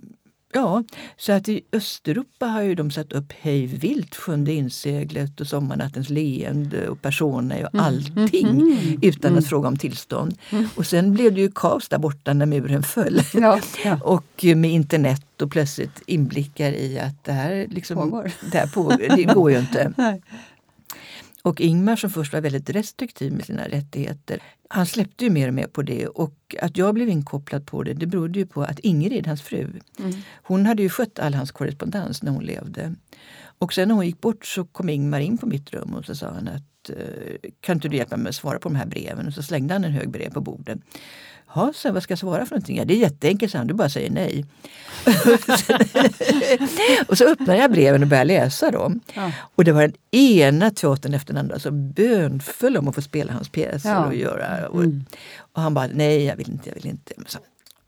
Ja, så att i Östeuropa har ju de satt upp Hej vilt, Sjunde inseglet och Sommarnattens leende och Persona och allting Mm. utan att fråga om tillstånd. Och sen blev det ju kaos där borta när muren föll. Ja, ja. Och med internet och plötsligt inblickar i att det här, liksom, Pågår. Det här pågår. Det går ju inte. Och Ingmar som först var väldigt restriktiv med sina rättigheter, han släppte ju mer och mer på det. Och att jag blev inkopplad på det, det berodde ju på att Ingrid, hans fru, Mm. hon hade ju skött all hans korrespondens när hon levde. Och sen när hon gick bort så kom Ingmar in på mitt rum och så sa han att eh, kan inte du hjälpa mig att svara på de här breven? Och så slängde han en hög brev på bordet. Ja, så vad ska jag svara för någonting? Ja, det är jätteenkelt, han. Du bara säger nej. och så öppnade jag breven och började läsa dem. Ja. Och det var den ena teatern efter den andra som bönföll om att få spela hans pjäser. Ja. Och, göra. Och, Mm. och han bara, nej jag vill inte, jag vill inte. Så,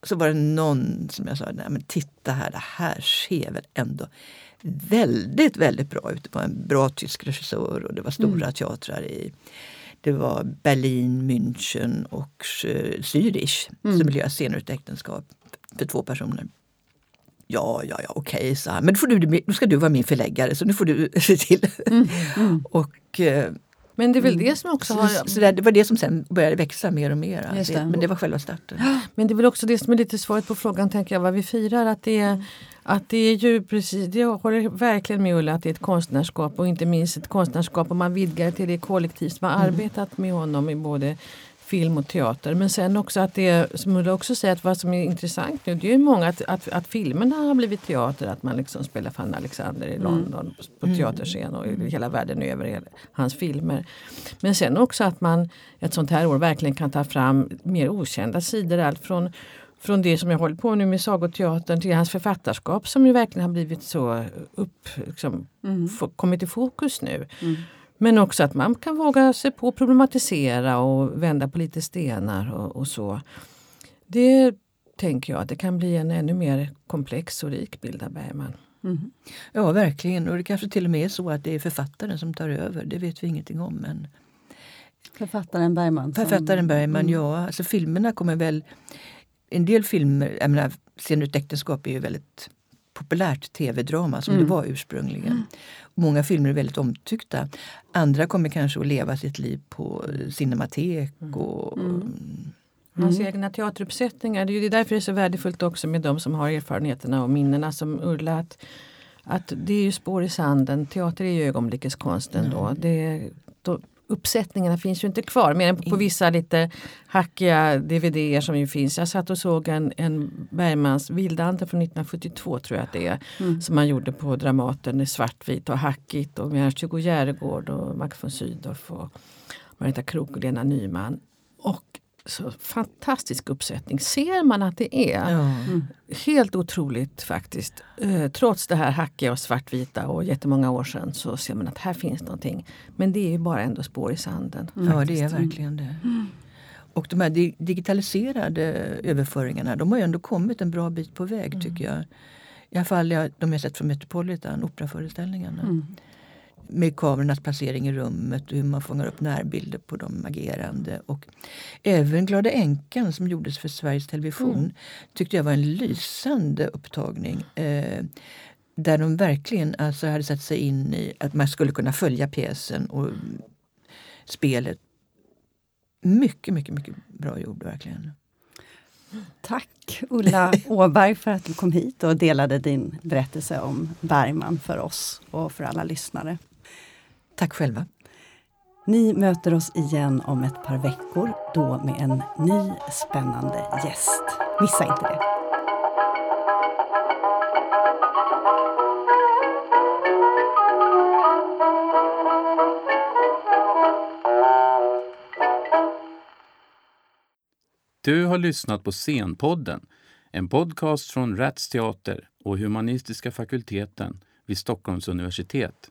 så var det någon som jag sa, nej men titta här, det här ser väl ändå väldigt, väldigt bra ut. Det var en bra tysk regissör och det var stora teatrar i det var Berlin, München och eh, Zürich Mm. som göra scener ut äktenskap för två personer. Ja, ja, ja, okej, sa han. Men då, får du, då ska du vara min förläggare så nu får du se till. Mm. och eh, Men det är väl det som också så, har... så där, det var det som sen började växa mer och mer. Just Det, men det var själva starten. Men det är väl också det som är lite svaret på frågan, tänker jag, vad vi firar. Att det är, att det är ju precis, jag håller verkligen med Ulla att det är ett konstnärskap och inte minst ett konstnärskap om man vidgar till det kollektiv som har arbetat med honom i både film och teater. Men sen också att det, som Ulla också säger, att vad som är intressant nu, det är ju många att, att, att filmerna har blivit teater, att man liksom spelar Fanny Alexander i London på teaterscen och i hela världen över hans filmer. Men sen också att man ett sånt här år verkligen kan ta fram mer okända sidor. Allt från, från det som jag håller på nu med sagoteatern till hans författarskap som ju verkligen har blivit så upp, liksom, Mm. kommit i fokus nu. Mm. Men också att man kan våga sig på att problematisera och vända på lite stenar och, och så. Det tänker jag att det kan bli en ännu mer komplex och rik bild av Bergman. Mm. Ja, verkligen. Och det kanske till och med är så att det är författaren som tar över. Det vet vi ingenting om. Men Författaren Bergman. som- författaren Bergman, Mm. ja. Alltså filmerna kommer väl... En del filmer, jag menar, Scen ur ett äktenskap är ju väldigt populärt tv-drama som det var ursprungligen. Många filmer är väldigt omtyckta. Andra kommer kanske att leva sitt liv på cinematek och Hans egna teateruppsättningar. Det är ju därför det är så värdefullt också med de som har erfarenheterna och minnena som Ulla. Att, att det är ju spår i sanden. Teater är ju ögonblickets konst ändå. Det, då, uppsättningarna finns ju inte kvar mer än på vissa lite hackiga dvd som ju finns. Jag satt och såg en, en Bergmans Vildanden från 1972 tror jag att det är. Som man gjorde på Dramaten i svartvit och hackigt och med Ernst-Hugo Järegård och Max von Sydow och Marita Krook och Lena Nyman. Och så fantastisk uppsättning. Ser man att det är ja. helt otroligt faktiskt. Eh, trots det här hackiga och svartvita och jättemånga år sedan så ser man att här finns någonting. Men det är ju bara ändå spår i sanden. ja, det är verkligen det. Och de här di- digitaliserade överföringarna de har ju ändå kommit en bra bit på väg tycker jag. I alla fall de jag sett från Metropolitan, operaföreställningarna. Med kamerornas placering i rummet och hur man fångar upp närbilder på de agerande. Och även Glada änkan som gjordes för Sveriges Television tyckte jag var en lysande upptagning. Eh, där de verkligen alltså hade satt sig in i att man skulle kunna följa pjäsen och spelet. Mycket, mycket, mycket bra gjord verkligen. Tack Ulla Åberg för att du kom hit och delade din berättelse om Bergman för oss och för alla lyssnare. Tack själva. Ni möter oss igen om ett par veckor, då med en ny spännande gäst. Missa inte det! Du har lyssnat på Scenpodden, en podcast från Rats Teater och Humanistiska fakulteten vid Stockholms universitet.